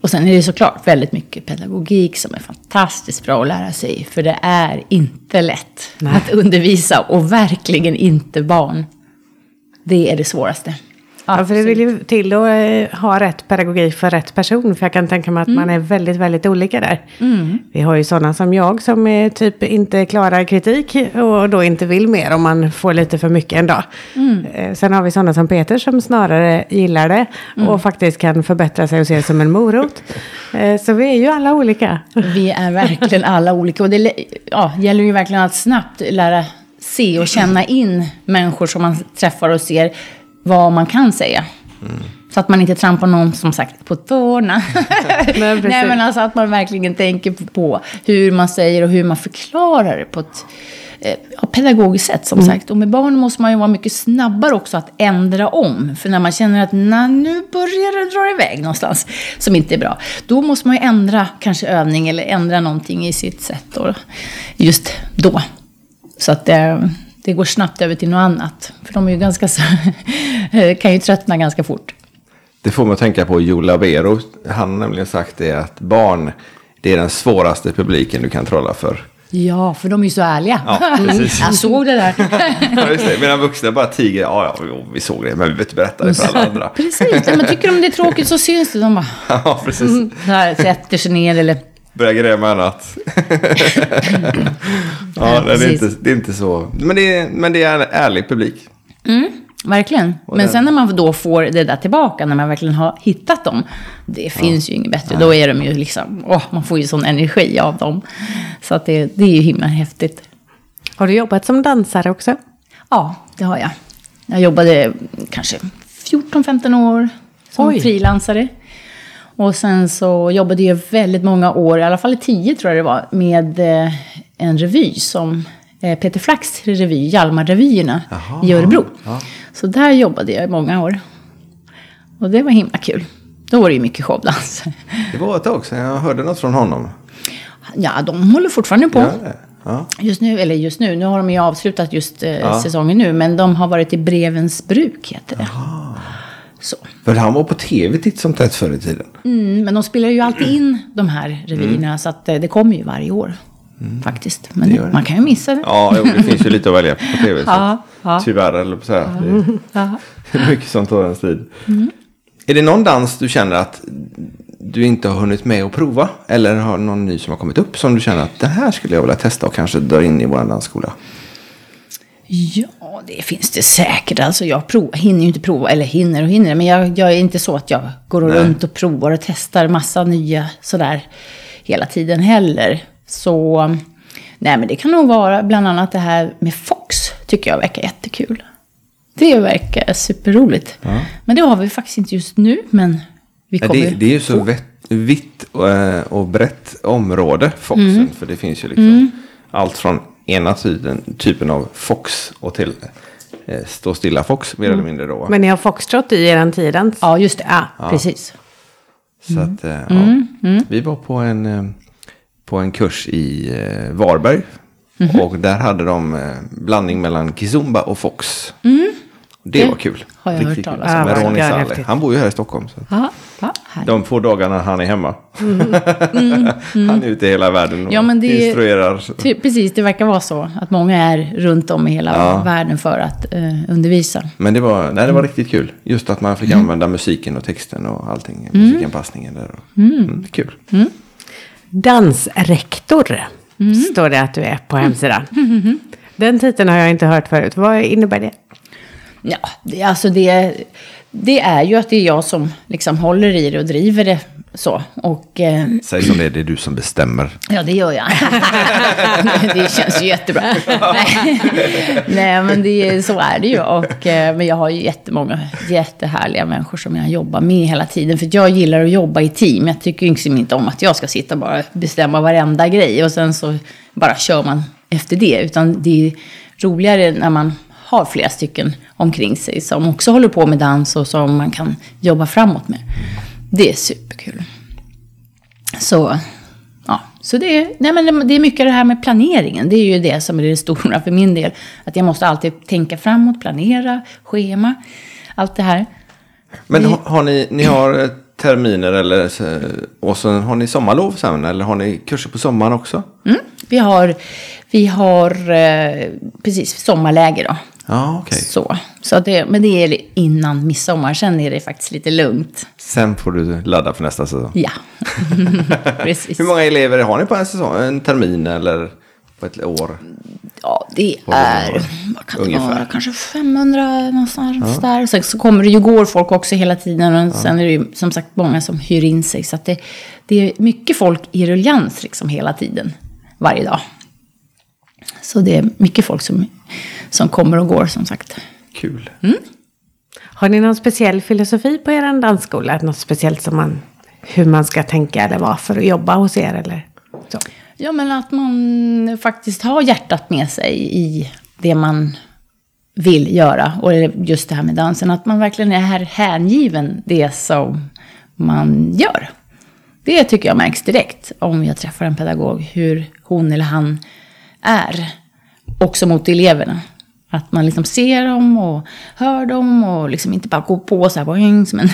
Speaker 3: Och sen är det såklart väldigt mycket pedagogik som är fantastiskt bra att lära sig. För det är inte lätt att undervisa och verkligen inte barn. Det är det svåraste.
Speaker 1: Ja, för det vill ju till att eh, ha rätt pedagogik för rätt person. För jag kan tänka mig att man är väldigt, väldigt olika där. Vi har ju sådana som jag som är typ inte klarar kritik och då inte vill mer om man får lite för mycket en dag. Eh, Sen har vi sådana som Peter som snarare gillar det och faktiskt kan förbättra sig och se det som en morot. Eh, Så vi är ju alla olika.
Speaker 3: Vi är verkligen alla olika. Och det ja, gäller ju verkligen att snabbt lära se och känna in människor som man träffar och ser vad man kan säga. Så att man inte trampar någon, som sagt, på tårna.
Speaker 1: Nej.
Speaker 3: Nej, men alltså att man verkligen tänker på hur man säger och hur man förklarar det på ett eh, pedagogiskt sätt, som sagt. Och med barn måste man ju vara mycket snabbare också att ändra om. För när man känner att "Nå, nu börjar det dra iväg någonstans, som inte är bra. Då måste man ju ändra kanske övning eller ändra någonting i sitt sätt. Då, just då. Så att det, det går snabbt över till något annat. För de är ju ganska kan ju tröttna ganska fort.
Speaker 2: Det får mig att tänka på Joe Labero. Han har nämligen sagt det att barn, det är den svåraste publiken du kan trolla för.
Speaker 3: Ja, för de är ju så ärliga.
Speaker 2: Ja, precis.
Speaker 3: Jag såg det där.
Speaker 2: Ja, just det. Medan vuxna bara tiger. Ja, ja, vi såg det, men vi vill inte berätta det för alla andra.
Speaker 3: Precis, men tycker de det är tråkigt så syns det. De bara
Speaker 2: Ja, precis.
Speaker 3: så här, sätter sig ner eller...
Speaker 2: Börja gräva annat. ja, det är, inte, det är inte så. Men det är, men det är en ärlig publik.
Speaker 3: Verkligen. Men
Speaker 2: den-
Speaker 3: sen när man då får det där tillbaka, när man verkligen har hittat dem. Det finns ju inget bättre. Då är de ju liksom, åh, man får ju sån energi av dem. Så att det, det är ju himla häftigt.
Speaker 1: Har du jobbat som dansare också?
Speaker 3: Ja, det har jag. Jag jobbade kanske 14-15 år som frilansare. Och sen så jobbade jag väldigt många år, i alla fall i 10 tror jag det var, med eh, en revy som eh, Peter Flacks revy, Hjalmarrevyerna i Örebro. Så där jobbade jag i många år. Och det var himla kul. Då var det ju mycket showdans.
Speaker 2: Det var ett tag sedan jag hörde något från honom.
Speaker 3: Ja, de håller fortfarande på.
Speaker 2: Ja, ja.
Speaker 3: Just nu, eller just nu, nu har de ju avslutat just eh, säsongen nu, men de har varit i Brevens bruk, heter det. Så.
Speaker 2: För han var på tv titt som tätt förr i tiden.
Speaker 3: Mm, men de spelar ju alltid in de här revyerna, så att eh, det kommer ju varje år. Faktiskt. Men
Speaker 2: gör det.
Speaker 3: man kan ju missa det.
Speaker 2: Ja, jo, det finns ju lite att välja på tv. så
Speaker 3: Ja, ja.
Speaker 2: Tyvärr, eller på så här.
Speaker 3: Ja.
Speaker 2: Det är mycket som tar ens tid. Är det någon dans du känner att du inte har hunnit med att prova? Eller har någon ny som har kommit upp som du känner att den här skulle jag vilja testa och kanske dra in i vår dansskola?
Speaker 3: Ja, det finns det säkert. Alltså jag prov, hinner ju inte prova, eller hinner och hinner, men jag, jag är inte så att jag går
Speaker 2: Nej.
Speaker 3: runt och provar och testar massa nya sådär hela tiden heller. Så, nej men det kan nog vara bland annat det här med Fox, tycker jag verkar jättekul. Det verkar superroligt. Men det har vi faktiskt inte just nu, men vi
Speaker 2: Ja,
Speaker 3: kommer...
Speaker 2: det, det är ju så vett, vitt och, eh, och brett område, Foxen.
Speaker 3: Mm.
Speaker 2: För det finns ju liksom allt från ena typen, typen av Fox och till eh, stå stilla Fox, mer eller mindre då.
Speaker 1: Men ni har foxtrot i eran tidens?
Speaker 3: Ja, just det. Ja, precis.
Speaker 2: Så att, eh, ja. Vi var på en, eh, på en kurs i eh, Varberg. Och där hade de eh, blandning mellan kizumba och fox. Det,
Speaker 3: Det
Speaker 2: var kul.
Speaker 3: har jag hört
Speaker 2: Riktigt
Speaker 3: talas
Speaker 2: kul.
Speaker 1: om.
Speaker 2: Med
Speaker 1: Ja,
Speaker 2: Ronny Saleh. Han bor ju här i Stockholm. Så.
Speaker 3: Ja, härligt.
Speaker 2: De få dagarna han är hemma. han är ute i hela världen och
Speaker 3: Mm, Ja, men det-
Speaker 2: instruerar.
Speaker 3: Ty- Precis, det verkar vara så. Att många är runt om i hela
Speaker 2: Ja.
Speaker 3: världen för att eh, undervisa.
Speaker 2: Men det var, nej, det var riktigt kul. Just att man fick
Speaker 3: Mm.
Speaker 2: använda musiken och texten och allting. Musikanpassningen där. Och, mm. kul.
Speaker 1: Dansrektor
Speaker 3: Mm.
Speaker 1: står det att du är på hemsidan. Den titeln har jag inte hört förut. Vad innebär det?
Speaker 3: Ja, det, alltså det, det är ju att det är jag som liksom håller i det och driver det så. Och eh,
Speaker 2: Säg som det är, det är du som bestämmer.
Speaker 3: ja, det gör jag. det känns ju jättebra. Nej, men det, så är det ju. Och, eh, men jag har ju jättemånga jättehärliga människor som jag jobbar med hela tiden. För jag gillar att jobba i team. Jag tycker liksom inte om att jag ska sitta och bara bestämma varenda grej. Och sen så bara kör man efter det. Utan det är roligare när man har flera stycken omkring sig som också håller på med dans och som man kan jobba framåt med. Det är superkul. Så, ja. Så det, är, nej men det är mycket det här med planeringen. Det är ju det som är det stora för min del. Att jag måste alltid tänka framåt, planera, schema, allt det här.
Speaker 2: Men har, har ni, ni har eh, terminer eller så- och så har ni sommarlov sen? Eller har ni kurser på sommaren också?
Speaker 3: Mm. Vi har, vi har eh, precis sommarläger då.
Speaker 2: Ja, okej.
Speaker 3: Så, så det, men det är innan midsommar. Sen är det faktiskt lite lugnt.
Speaker 2: Sen får du ladda för nästa säsong.
Speaker 3: Ja, precis.
Speaker 2: Hur många elever har ni på en säsong? En termin eller på ett år?
Speaker 3: Ja, det är, vad kan det vara, kanske 500 någonstans där. Sen så kommer det ju, går folk också hela tiden. Och sen är det ju som sagt många som hyr in sig. Så att det, det är mycket folk i ruljans liksom hela tiden, varje dag. Så det är mycket folk som, som kommer och går som sagt.
Speaker 2: Kul.
Speaker 1: Har ni någon speciell filosofi på er dansskola? Något speciellt som man, hur man ska tänka eller vad för att jobba hos er eller så?
Speaker 3: Ja, men att man faktiskt har hjärtat med sig i det man vill göra. Och just det här med dansen, att man verkligen är här hängiven det som man gör. Det tycker jag märks direkt om jag träffar en pedagog, hur hon eller han är. Också mot eleverna. Att man liksom ser dem och hör dem och liksom inte bara går på så här boing, som en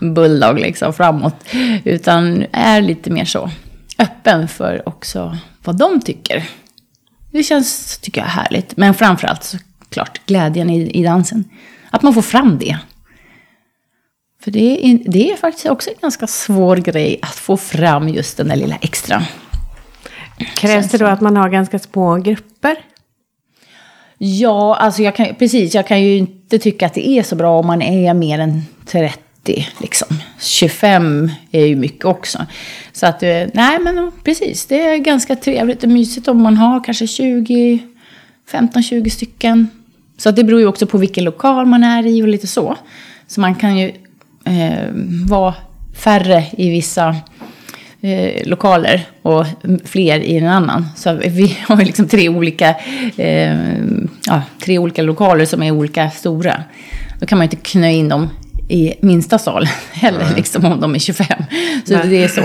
Speaker 3: bulldog liksom framåt. Utan är lite mer så öppen för också vad de tycker. Det känns, tycker jag, härligt. Men framförallt såklart glädjen i, i dansen. Att man får fram det. För det är, det är faktiskt också en ganska svår grej att få fram just den där lilla extra.
Speaker 1: Krävs det då att man har ganska små grupper?
Speaker 3: Ja, alltså jag kan, precis. Jag kan ju inte tycka att det är så bra om man är mer än 30. Liksom. 25 är ju mycket också. Så att, eh, nej men precis. Det är ganska trevligt och mysigt om man har kanske 20, 15-20 stycken. Så att det beror ju också på vilken lokal man är i och lite så. Så man kan ju eh, vara färre i vissa eh, lokaler och fler i en annan. Så vi har liksom tre olika, eh, ja, tre olika lokaler som är olika stora. Då kan man ju inte knö in dem i minsta sal heller, liksom, om de är 25. Så
Speaker 1: Nej.
Speaker 3: det är så.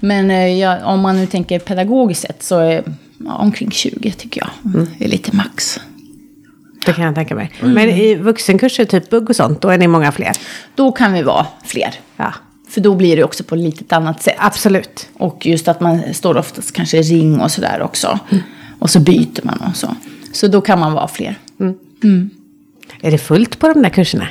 Speaker 3: Men eh, ja, om man nu tänker pedagogiskt sett så är ja, omkring 20 tycker jag är lite max.
Speaker 1: Det kan jag tänka mig. Men i vuxenkurser, typ bugg och sånt, då är ni många fler?
Speaker 3: Då kan vi vara fler.
Speaker 1: Ja,
Speaker 3: För då blir det också på lite ett annat sätt.
Speaker 1: absolut.
Speaker 3: Och just att man står oftast kanske i ring och sådär också. Och så byter man och så. Så då kan man vara fler.
Speaker 1: Är det fullt på de där kurserna?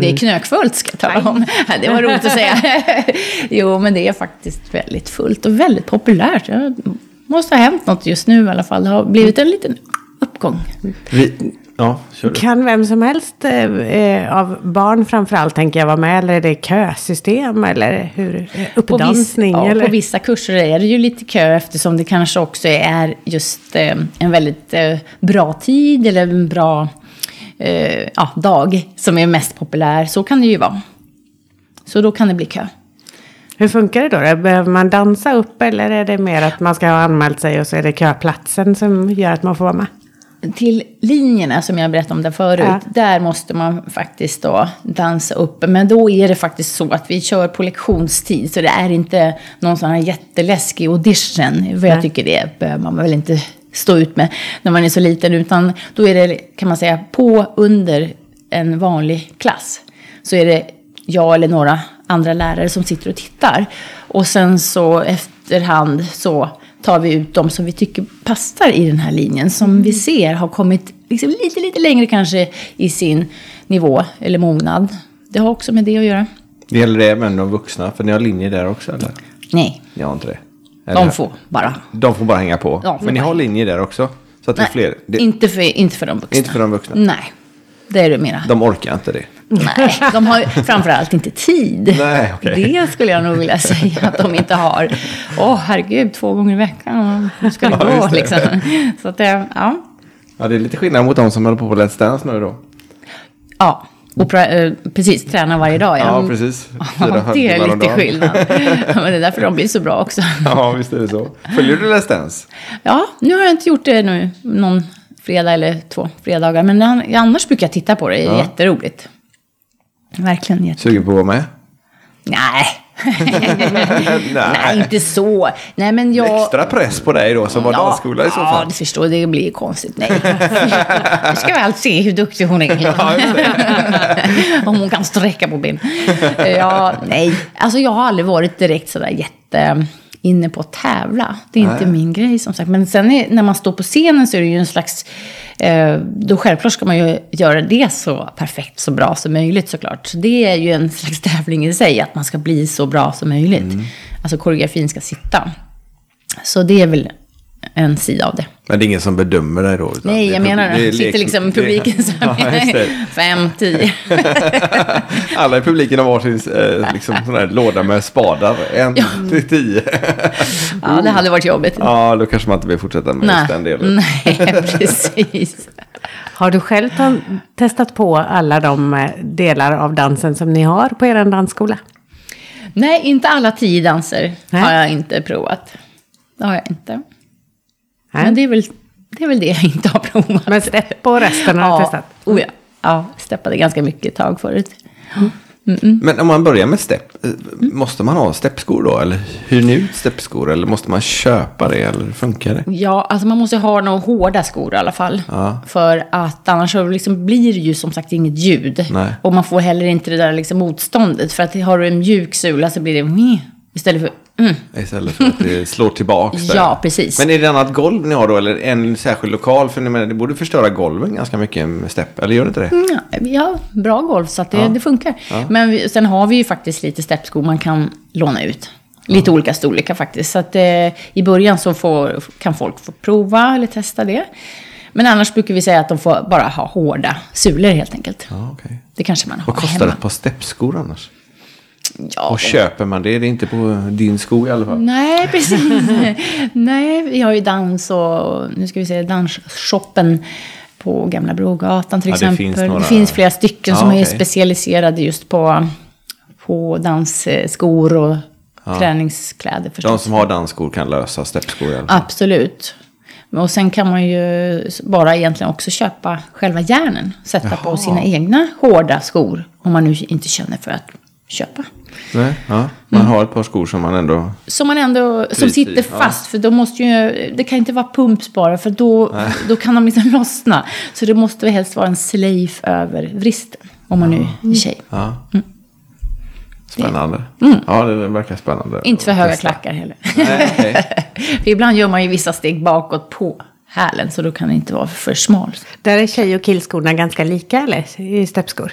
Speaker 3: Det är knökfullt ska jag tala om. Det var roligt att säga. jo, men det är faktiskt väldigt fullt och väldigt populärt. Det måste ha hänt något just nu i alla fall. Det har blivit en liten uppgång.
Speaker 2: Vi, ja.
Speaker 1: Kan vem som helst eh, eh, av barn framförallt tänker jag vara med? Eller är det kösystem? Eller hur? eh,
Speaker 3: På, viss,
Speaker 1: Uppdansning?
Speaker 3: ja, på vissa kurser är det ju lite kö eftersom det kanske också är just eh, en väldigt eh, bra tid eller en bra eh, ja, dag som är mest populär. Så kan det ju vara. Så då kan det bli kö.
Speaker 1: Hur funkar det då? Behöver man dansa upp eller är det mer att man ska ha anmält sig och så är det köplatsen som gör att man får vara med?
Speaker 3: Till linjerna som jag berättade om där förut,
Speaker 1: Ja.
Speaker 3: där måste man faktiskt då dansa upp. Men då är det faktiskt så att vi kör på lektionstid. Så det är inte någon sån här jätteläskig audition. För jag tycker det behöver man väl inte stå ut med när man är så liten. Utan då är det, kan man säga, på under en vanlig klass. Så är det jag eller några andra lärare som sitter och tittar. Och sen så efterhand så tar vi ut de som vi tycker passar i den här linjen. Som vi ser har kommit liksom lite, lite längre kanske i sin nivå eller mognad. Det har också med det att göra.
Speaker 2: Det gäller det även de vuxna, för ni har linjer där också eller?
Speaker 3: Nej,
Speaker 2: Ni har inte det?
Speaker 3: de får bara.
Speaker 2: De får bara hänga på. Men ni har linjer där också? Så att det är
Speaker 3: Nej,
Speaker 2: fler? Det,
Speaker 3: inte, för, inte för de vuxna.
Speaker 2: Inte för de vuxna?
Speaker 3: Nej, det är det mera.
Speaker 2: De orkar inte det?
Speaker 3: Nej, de har framförallt inte tid.
Speaker 2: Nej, okej.
Speaker 3: Det skulle jag nog vilja säga att de inte har. Åh, herregud, två gånger i veckan. Hur ska det
Speaker 2: Ja,
Speaker 3: gå
Speaker 2: det.
Speaker 3: liksom? Så att det, ja.
Speaker 2: Ja, det är lite skillnad mot de som håller på på Let's Dance nu då.
Speaker 3: Ja, och eh, precis, träna varje dag.
Speaker 2: Ja, precis.
Speaker 3: Ja,
Speaker 2: Fyra, fem
Speaker 3: det är lite skillnad. Men det är därför de blir så bra också.
Speaker 2: Ja, visst är det så. Följer du Let's Dance?
Speaker 3: Ja, nu har jag inte gjort det nu någon fredag eller två fredagar. Men an- annars brukar jag titta på det. Det är
Speaker 2: Ja.
Speaker 3: jätteroligt. Verkligen jätte...
Speaker 2: Sugen på att vara med?
Speaker 3: Nej. Nej, inte så. Nej, men jag...
Speaker 2: Extra press på dig då som var dansskola i så
Speaker 3: Ja,
Speaker 2: fall.
Speaker 3: det förstår Det blir konstigt. Nej. Nu ska vi allt se hur duktig hon är.
Speaker 2: Ja.
Speaker 3: Om hon kan sträcka på ben. Ja, nej. Alltså jag har aldrig varit direkt sådär jätte inne på att tävla. Det är inte
Speaker 2: Nej.
Speaker 3: min grej som sagt. Men sen är, när man står på scenen så är det ju en slags... Eh, då självklart ska man ju göra det så perfekt, så bra som möjligt såklart. Så det är ju en slags tävling i sig, att man ska bli så bra som möjligt.
Speaker 2: Mm.
Speaker 3: Alltså koreografin ska sitta. Så det är väl en sida av det.
Speaker 2: Men det är ingen som bedömer dig då? utan
Speaker 3: Nej,
Speaker 2: det är
Speaker 3: jag menar
Speaker 2: det är
Speaker 3: det. Sitter liksom
Speaker 2: det-
Speaker 3: publiken
Speaker 2: Ja, just det.
Speaker 3: Fem, tio.
Speaker 2: Alla i publiken har varsin eh, liksom, sån här låda med spadar. En till tio.
Speaker 3: Ja, det hade varit jobbigt.
Speaker 2: ja, då kanske man inte vill fortsätta med just den delen.
Speaker 3: Nej, precis.
Speaker 1: Har du själv ta- testat på alla de eh, delar av dansen som ni har på er dansskola?
Speaker 3: Nej, inte alla tio danser
Speaker 1: Nej.
Speaker 3: har jag inte provat. Det har jag inte.
Speaker 1: Nej.
Speaker 3: Men det är, väl, det är väl det jag inte har provat.
Speaker 1: Men stepp och resten har du
Speaker 3: ja,
Speaker 1: testat?
Speaker 3: oh ja. ja, steppade ganska mycket ett tag förut.
Speaker 2: Men om man börjar med stepp, eh, måste man ha steppskor då? Eller hyr ni ut steppskor? Eller måste man köpa det? Eller funkar det?
Speaker 3: Ja, alltså man måste ha några hårda skor i alla fall.
Speaker 2: Ja.
Speaker 3: För att annars så liksom blir det ju som sagt inget ljud.
Speaker 2: Nej.
Speaker 3: Och man får heller inte det där liksom motståndet. För att har du en mjuk sula så blir det istället för mm.
Speaker 2: Istället för att det slår tillbaks där.
Speaker 3: Ja, precis.
Speaker 2: Men är det annat golv ni har då? Eller en särskild lokal? För ni menar, det borde förstöra golven ganska mycket med stepp. Eller gör det inte det?
Speaker 3: Ja, vi har bra golv så att det,
Speaker 2: Ja.
Speaker 3: det funkar. Men vi, sen har vi ju faktiskt lite steppskor man kan låna ut. Lite olika storlekar faktiskt. Så att eh, i början så får, kan folk få prova eller testa det. Men annars brukar vi säga att de får bara ha hårda sulor helt enkelt.
Speaker 2: Ja, okej.
Speaker 3: Det kanske man har
Speaker 2: Vad kostar
Speaker 3: hemma.
Speaker 2: ett par steppskor annars?
Speaker 3: Ja,
Speaker 2: Och köper man det? Det är inte på din sko i alla fall.
Speaker 3: Nej, precis. Nej, vi har ju dans och nu ska vi se, dansshoppen på Gamla Brogatan till
Speaker 2: Ja, det
Speaker 3: exempel.
Speaker 2: finns
Speaker 3: Det
Speaker 2: några-
Speaker 3: finns flera stycken
Speaker 2: Ja,
Speaker 3: som är
Speaker 2: okej.
Speaker 3: specialiserade just på, på dansskor och träningskläder förstås.
Speaker 2: De som har dansskor kan lösa steppskor i alla fall.
Speaker 3: Absolut. Och sen kan man ju bara egentligen också köpa själva järnen. Sätta
Speaker 2: Jaha.
Speaker 3: på sina egna hårda skor. Om man nu inte känner för att köpa.
Speaker 2: Nej, ja. Man har ett par skor som man ändå...
Speaker 3: Som man ändå, som
Speaker 2: Skit i,
Speaker 3: sitter
Speaker 2: ja.
Speaker 3: fast. För då måste ju, det kan inte vara pumps bara. För då, då kan de liksom lossna. Så det måste väl helst vara en slave över vristen. Om man nu är tjej.
Speaker 2: Ja. Spännande. Ja, det verkar spännande.
Speaker 3: Inte för höga
Speaker 2: testa.
Speaker 3: klackar heller.
Speaker 2: Nej, okej.
Speaker 3: för ibland gör man ju vissa steg bakåt på hälen. Så då kan det inte vara för smal.
Speaker 1: Där är tjej och killskorna ganska lika eller? I steppskor?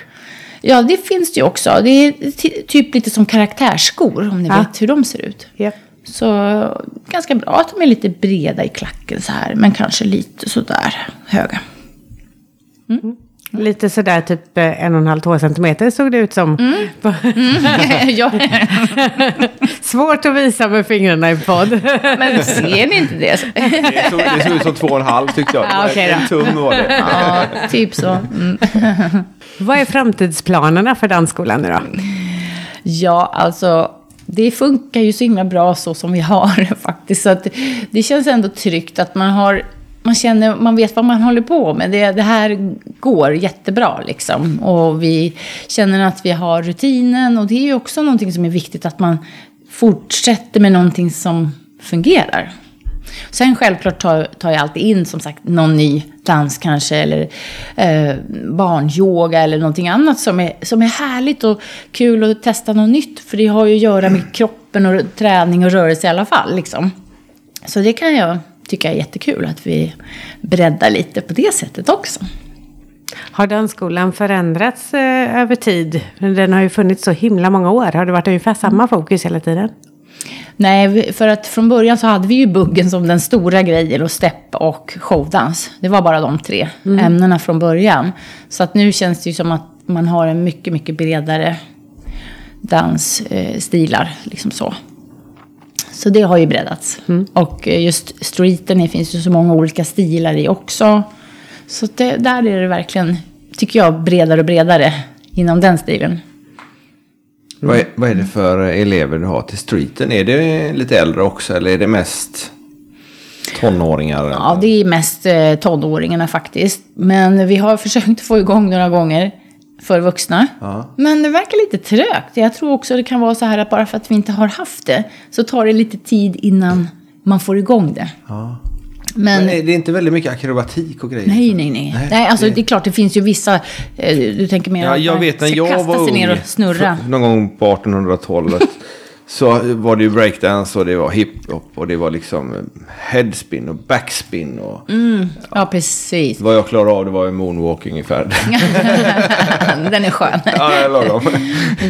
Speaker 3: Ja, det finns det ju också. Det är ty- typ lite som karaktärsskor. Om ni
Speaker 1: Ja.
Speaker 3: vet hur de ser ut.
Speaker 1: Ja.
Speaker 3: Så ganska bra att de är lite breda i klacken så här. Men kanske lite sådär höga.
Speaker 1: Lite sådär typ eh, en och en halv, två centimeter såg det ut som.
Speaker 3: ja,
Speaker 1: Svårt att visa med fingrarna i podd.
Speaker 3: men ser ni inte det?
Speaker 2: Det såg, det såg ut som två och en halv tyckte jag.
Speaker 1: Ja, okej
Speaker 2: en tum var det.
Speaker 3: Ja, typ så.
Speaker 1: Vad är framtidsplanerna för dansskolan nu då?
Speaker 3: Ja, alltså det funkar ju så himla bra så som vi har faktiskt. Så att det känns ändå tryggt att man har man känner, man vet vad man håller på med. Det, det här går jättebra liksom. Och vi känner att vi har rutinen. Och det är ju också någonting som är viktigt att man fortsätter med någonting som fungerar. Sen självklart tar, tar jag alltid in som sagt någon ny dans kanske eller eh, barnyoga eller någonting annat som är, som är härligt och kul att testa något nytt. För det har ju att göra med kroppen och träning och rörelse i alla fall. Liksom. Så det kan jag tycka är jättekul att vi breddar lite på det sättet också.
Speaker 1: Har dansskolan förändrats eh, över tid? Den har ju funnits så himla många år. Har det varit ungefär samma fokus hela tiden?
Speaker 3: Nej, för att från början så hade vi ju buggen som den stora grejen och step och showdans. Det var bara de tre mm. ämnena från början. Så att nu känns det ju som att man har en mycket, mycket bredare dansstilar. Liksom så. Så det har ju breddats. Mm. Och eh, just streeten, det finns ju så många olika stilar i också. Så det, där är det verkligen, tycker jag, bredare och bredare inom den stilen.
Speaker 2: Vad, är, vad är det för elever du har till streeten? Är det lite äldre också eller är det mest tonåringar?
Speaker 3: Ja, det är mest eh, tonåringarna faktiskt. Men vi har försökt få igång några gånger för vuxna. Ja. Men det verkar lite trögt. Jag tror också det kan vara så här att bara för att vi inte har haft det så tar det lite tid innan man får igång det.
Speaker 2: Ja. Men, Men är det inte väldigt mycket akrobatik och grejer?
Speaker 3: Nej, nej, nej. nej, nej alltså, det... det är klart, det finns ju vissa... Eh, du tänker mer
Speaker 2: ja, jag vet när jag var ung, ner och snurra. någon gång på 1800-talet. så var det ju breakdance och det var hiphop och det var liksom eh, headspin och backspin. Och,
Speaker 3: mm, ja, ja, precis.
Speaker 2: Vad jag klarade av det var ju moonwalk ungefär.
Speaker 3: Den är skön.
Speaker 2: ja, jag lagom.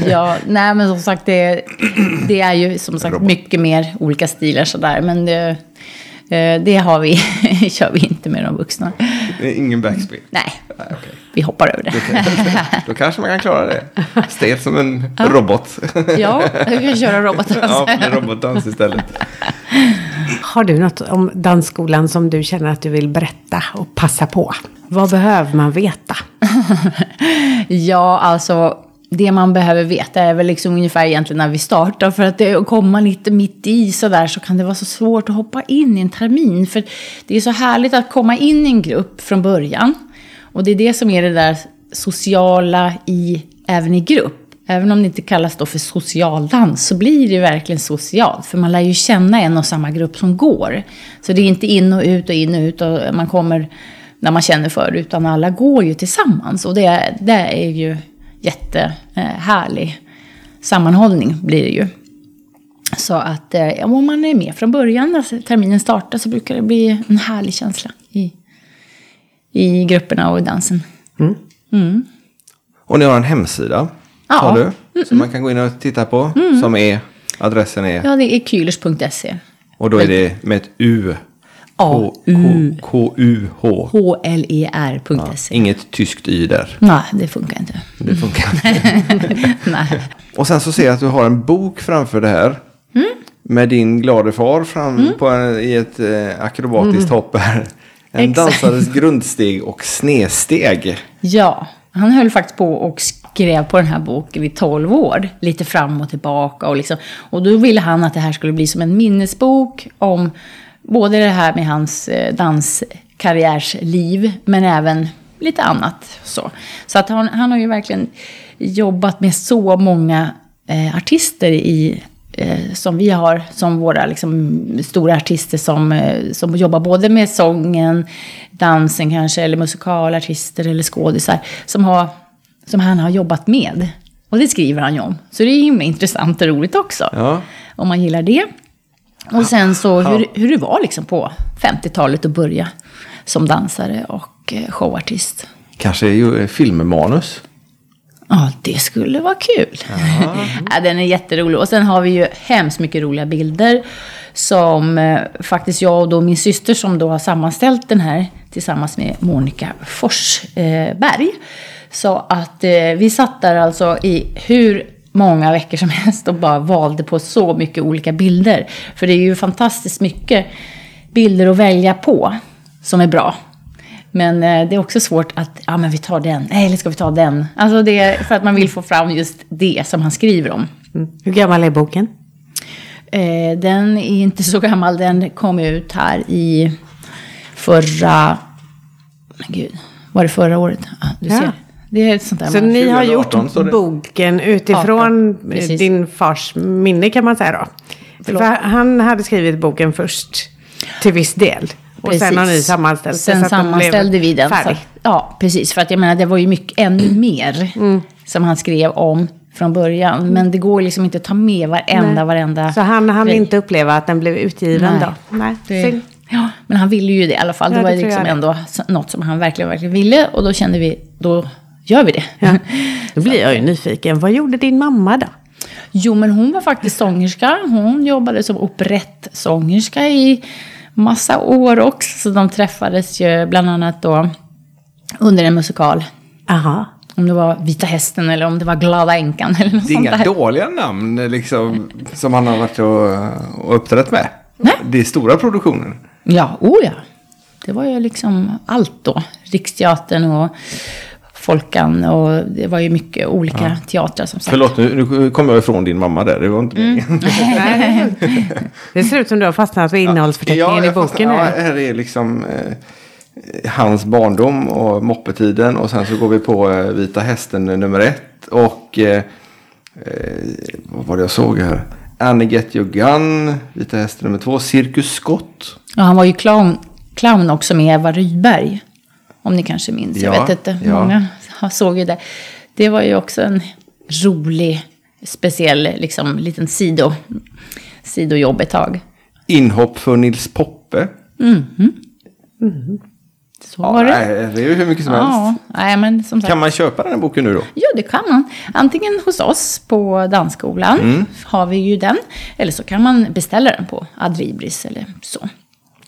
Speaker 3: ja, nej men som sagt det, det är ju som sagt Robot. mycket mer olika stilar sådär. Men det, Eh, det har vi, kör vi inte med de vuxna.
Speaker 2: Ingen backspin?
Speaker 3: Nej, Nej okay. vi hoppar över det.
Speaker 2: Då kanske man kan klara det. Stel som en ja. robot.
Speaker 3: Ja, du kan köra robotdans.
Speaker 2: Ja, robotdans istället.
Speaker 1: Har du något om dansskolan som du känner att du vill berätta och passa på? Vad behöver man veta?
Speaker 3: ja, alltså det man behöver veta är väl liksom ungefär egentligen när vi startar. För att det, komma lite mitt i sådär så kan det vara så svårt att hoppa in i en termin. För det är så härligt att komma in i en grupp från början. Och det är det som är det där sociala i, även i grupp. Även om det inte kallas då för socialdans så blir det verkligen socialt. För man lär ju känna en och samma grupp som går. Så det är inte in och ut och in och ut och man kommer när man känner för det. Utan alla går ju tillsammans. Och det, det är ju jättehärlig sammanhållning blir det ju. Så att eh, om man är med från början, alltså terminen startar, så brukar det bli en härlig känsla i, i grupperna och i dansen. Mm. Mm.
Speaker 2: Och ni har en hemsida, ja. sa du, mm som man kan gå in och titta på, som är, adressen är?
Speaker 3: Ja, det är kylers.se.
Speaker 2: Och då är det med ett U
Speaker 3: A-U. H-L-E-R.se.
Speaker 2: Ja, inget tyskt y där.
Speaker 3: Nej, det funkar inte.
Speaker 2: Det funkar inte. Nej. Och sen så ser jag att du har en bok framför det här. Mm. Med din glade far fram mm. på en, i ett eh, akrobatiskt mm. hopp här. En Exakt. dansares grundsteg och snedsteg.
Speaker 3: Ja, han höll faktiskt på och skrev på den här boken i 12 år. Lite fram och tillbaka. Och, liksom, och då ville han att det här skulle bli som en minnesbok om både det här med hans eh, danskarriärsliv, men även lite annat. Så, så att han, han har ju verkligen jobbat med så många eh, artister i, eh, som vi har, som våra liksom, stora artister som, eh, som jobbar både med sången, dansen kanske, eller musikalartister eller skådisar, som, har, som han har jobbat med. Och det skriver han ju om. Så det är himla intressant och roligt också. Ja. Om man gillar det. Och sen så hur, hur det var liksom på 50-talet att börja som dansare och eh, showartist.
Speaker 2: Kanske filmmanus?
Speaker 3: Ja, det skulle vara kul. ja, den är jätterolig. Och sen har vi ju hemskt mycket roliga bilder. Som eh, faktiskt jag och då min syster som då har sammanställt den här tillsammans med Monica Forsberg. Eh, så att eh, vi satt där alltså i hur många veckor som helst och bara valde på så mycket olika bilder. För det är ju fantastiskt mycket bilder att välja på som är bra. Men eh, det är också svårt att, ja men vi tar den, nej eller ska vi ta den? Alltså det är för att man vill få fram just det som han skriver om.
Speaker 1: Mm. Hur gammal är boken?
Speaker 3: Eh, den är inte så gammal, den kom ut här i förra, men gud, var det förra året? Ah, du ja. Det är ett sånt där
Speaker 1: så ni har gjort 18, boken utifrån 18, din fars minne kan man säga då? För han hade skrivit boken först. till viss del. Och sen har ni
Speaker 3: Precis.
Speaker 1: sammanställt det
Speaker 3: Sen
Speaker 1: så den
Speaker 3: sammanställde vi den. Så,
Speaker 1: färdig.
Speaker 3: att- ja, precis. För att jag menar, det var ju mycket, ännu mer
Speaker 1: Mm.
Speaker 3: som han skrev om från början. Men det går liksom inte att ta med varenda,
Speaker 1: Nej.
Speaker 3: varenda...
Speaker 1: Så han hann inte uppleva att den blev utgiven
Speaker 3: Nej.
Speaker 1: då? Nej.
Speaker 3: Det, ja, men han ville ju det i alla fall.
Speaker 1: Ja,
Speaker 3: det var
Speaker 1: det
Speaker 3: liksom ändå något som han verkligen, verkligen ville. Och då kände vi, då gör vi det.
Speaker 1: Ja. Då blir jag ju nyfiken. Vad gjorde din mamma då?
Speaker 3: Jo, men hon var faktiskt sångerska. Hon jobbade som operettsångerska i massa år också. Så de träffades ju bland annat då under en musikal.
Speaker 1: Aha.
Speaker 3: Om det var Vita Hästen eller om det var Glada Änkan eller något
Speaker 2: Det är inga
Speaker 3: där.
Speaker 2: dåliga namn liksom, som han har varit och, och uppträtt med.
Speaker 3: Nej.
Speaker 2: Det är stora produktioner.
Speaker 3: Ja, oh ja. Det var ju liksom allt då. Riksteatern och Folkan och det var ju mycket olika teatrar som sagt.
Speaker 2: Förlåt, nu, nu kom jag ifrån din mamma där. Det var inte
Speaker 3: Mm.
Speaker 2: meningen.
Speaker 1: Det ser ut som du har fastnat vid innehållsförteckningen i
Speaker 2: jag fastnar-
Speaker 1: boken.
Speaker 2: Ja,
Speaker 1: här.
Speaker 2: är liksom eh, hans barndom och moppetiden. Och sen så går vi på eh, Vita Hästen nummer ett. Och eh, eh, vad var det jag såg här? Annie Get Your Gun, Vita Hästen nummer två. Cirkus Scott.
Speaker 3: Ja, han var ju clown, clown också med Eva Rydberg. Om ni kanske minns. Jag
Speaker 2: Ja,
Speaker 3: vet inte.
Speaker 2: ja.
Speaker 3: Många har- såg ju det. Det var ju också en rolig, speciell, liksom, liten sido, sidojobb ett tag.
Speaker 2: Inhopp för Nils Poppe.
Speaker 3: Så var det.
Speaker 2: nej, det är ju hur mycket som
Speaker 3: Ja,
Speaker 2: helst.
Speaker 3: nej, men som sagt.
Speaker 2: Kan man köpa den här boken nu då?
Speaker 3: Ja, det kan man. Antingen hos oss på dansskolan
Speaker 2: Mm.
Speaker 3: har vi ju den. Eller så kan man beställa den på Adribris eller så.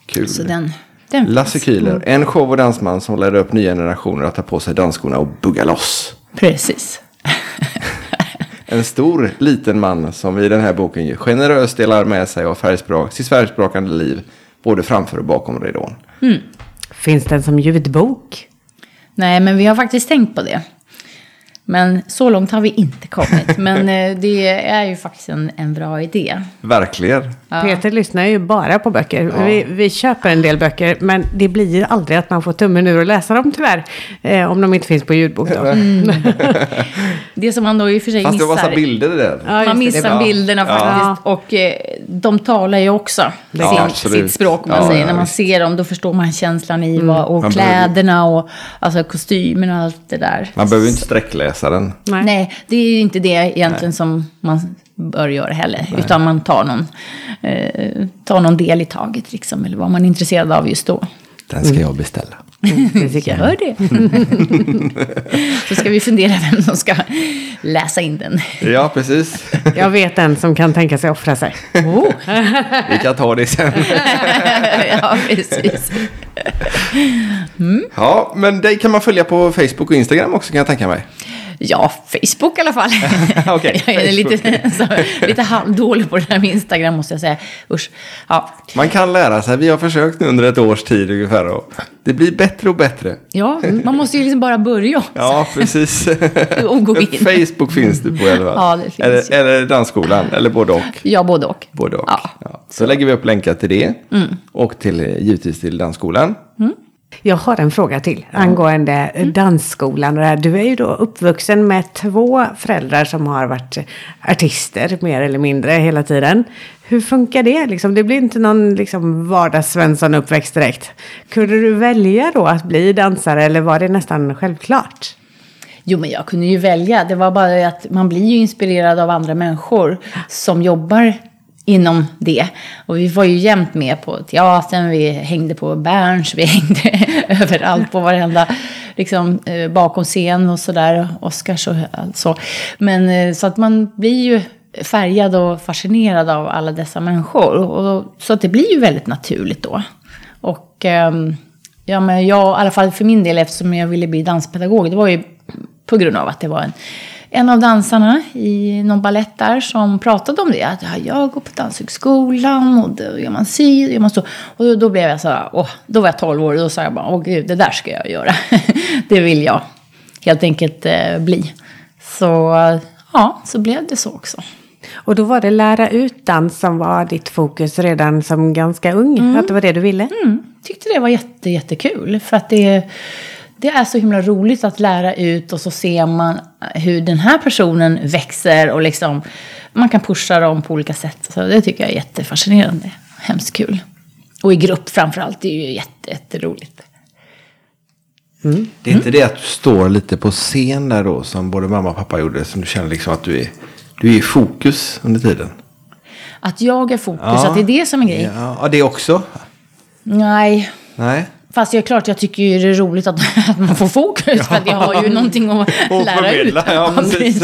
Speaker 2: Kul.
Speaker 3: Så den, den
Speaker 2: Lasse
Speaker 3: finns.
Speaker 2: Kühler, en show och dansman som lär upp nya generationer att ta på sig dansskorna och bugga loss.
Speaker 3: Precis.
Speaker 2: En stor, liten man som i den här boken generöst delar med sig av färgsprak, sitt färgsprakande liv, både framför och bakom ridån.
Speaker 1: Finns den som ljudbok?
Speaker 3: Nej, men vi har faktiskt tänkt på det. Men så långt har vi inte kommit. Men eh, det är ju faktiskt en, en bra idé.
Speaker 2: Verkligen.
Speaker 1: Peter lyssnar ju bara på böcker. Vi, vi köper en del böcker, men det blir ju aldrig att man får tummen ur och läsa dem tyvärr. Eh, om de inte finns på ljudbok då.
Speaker 3: Det som man då i och för sig
Speaker 2: Fast det var
Speaker 3: missar.
Speaker 2: massa bilder där.
Speaker 1: Ja,
Speaker 3: man missar
Speaker 1: det
Speaker 3: bilderna
Speaker 2: Ja.
Speaker 3: faktiskt. Och eh, de talar ju också
Speaker 2: Ja,
Speaker 3: sin, sitt språk. Man
Speaker 2: Ja,
Speaker 3: säger.
Speaker 2: ja,
Speaker 3: När man
Speaker 2: visst.
Speaker 3: ser dem då förstår man känslan i vad, och
Speaker 2: Man behöver-
Speaker 3: kläderna och alltså, kostymen och allt det där.
Speaker 2: Man behöver ju inte sträckläsa den.
Speaker 1: Nej.
Speaker 3: Nej, det är ju inte det egentligen som man bör göra heller. Utan man tar någon, eh, tar någon del i taget liksom. Eller vad man är intresserad av just då.
Speaker 2: Den ska jag beställa.
Speaker 1: Tycker jag.
Speaker 3: Gör det. Så ska vi fundera vem som ska läsa in den.
Speaker 2: Ja, precis.
Speaker 1: Jag vet en som kan tänka sig offra sig.
Speaker 3: Oh.
Speaker 2: Vi kan ta det sen.
Speaker 3: ja, precis.
Speaker 2: Ja, men dig kan man följa på Facebook och Instagram också kan jag tänka mig.
Speaker 3: Ja, Facebook i alla fall.
Speaker 2: Okej,
Speaker 3: jag är lite, så, lite halvdålig på det där med Instagram måste jag säga. Usch. Ja,
Speaker 2: Man kan lära sig. Vi har försökt nu under ett års tid ungefär. Och det blir bättre och bättre.
Speaker 3: ja man måste ju liksom bara börja.
Speaker 2: Ja, precis.
Speaker 3: Och gå in.
Speaker 2: Facebook finns du på i alla fall.
Speaker 3: Ja, det finns ju.
Speaker 2: eller, eller dansskolan, eller både och.
Speaker 3: Ja, både och.
Speaker 2: Både och.
Speaker 3: Ja.
Speaker 2: Ja. Så lägger vi upp länkar till det. Och till, givetvis till dansskolan.
Speaker 1: Jag har en fråga till angående dansskolan. och det här. Du är ju då uppvuxen med två föräldrar som har varit artister mer eller mindre hela tiden. Hur funkar det? Liksom, det blir inte någon liksom, vardags-Svensson-uppväxt direkt. Kunde du välja då att bli dansare eller var det nästan självklart?
Speaker 3: Jo, men jag kunde ju välja. Det var bara att man blir ju inspirerad av andra människor som jobbar inom det. Och vi var ju jämt med på teatern, vi hängde på Berns, vi hängde överallt på varenda, liksom eh, bakom scen och sådär, Oscars och så. Men eh, så att man blir ju färgad och fascinerad av alla dessa människor. Och, så att det blir ju väldigt naturligt då. Och ehm, ja, men jag, i alla fall för min del, eftersom jag ville bli danspedagog, det var ju på grund av att det var en, en av dansarna i någon ballett där som pratade om det. Att ja, jag går på danshögskolan och då gör man si, då gör man så. Och då, då blev jag så här, åh, då var jag 12 år och då sa jag bara, åh gud, det där ska jag göra. det vill jag helt enkelt eh, bli. Så ja, så blev det så också.
Speaker 1: Och då var det lära ut dans som var ditt fokus redan som ganska ung? Att det var det du ville?
Speaker 3: Mm, tyckte det var jätte, jättekul. För att det, det är så himla roligt att lära ut och så ser man hur den här personen växer och liksom man kan pusha dem på olika sätt. Så det tycker jag är jättefascinerande. Hemskt kul. Och i grupp framförallt, det är ju jätte, jätteroligt.
Speaker 2: Det är inte det att du står lite på scen där då som både mamma och pappa gjorde. Som du känner liksom att du är, du är i fokus under tiden.
Speaker 3: Att jag är fokus, att det är det som är grejen.
Speaker 2: Ja, ja, det också.
Speaker 3: Nej,
Speaker 2: Nej.
Speaker 3: Fast det är klart, jag tycker ju det är roligt att, att man får fokus. För att jag har ju någonting att lära ut.
Speaker 2: ja, precis.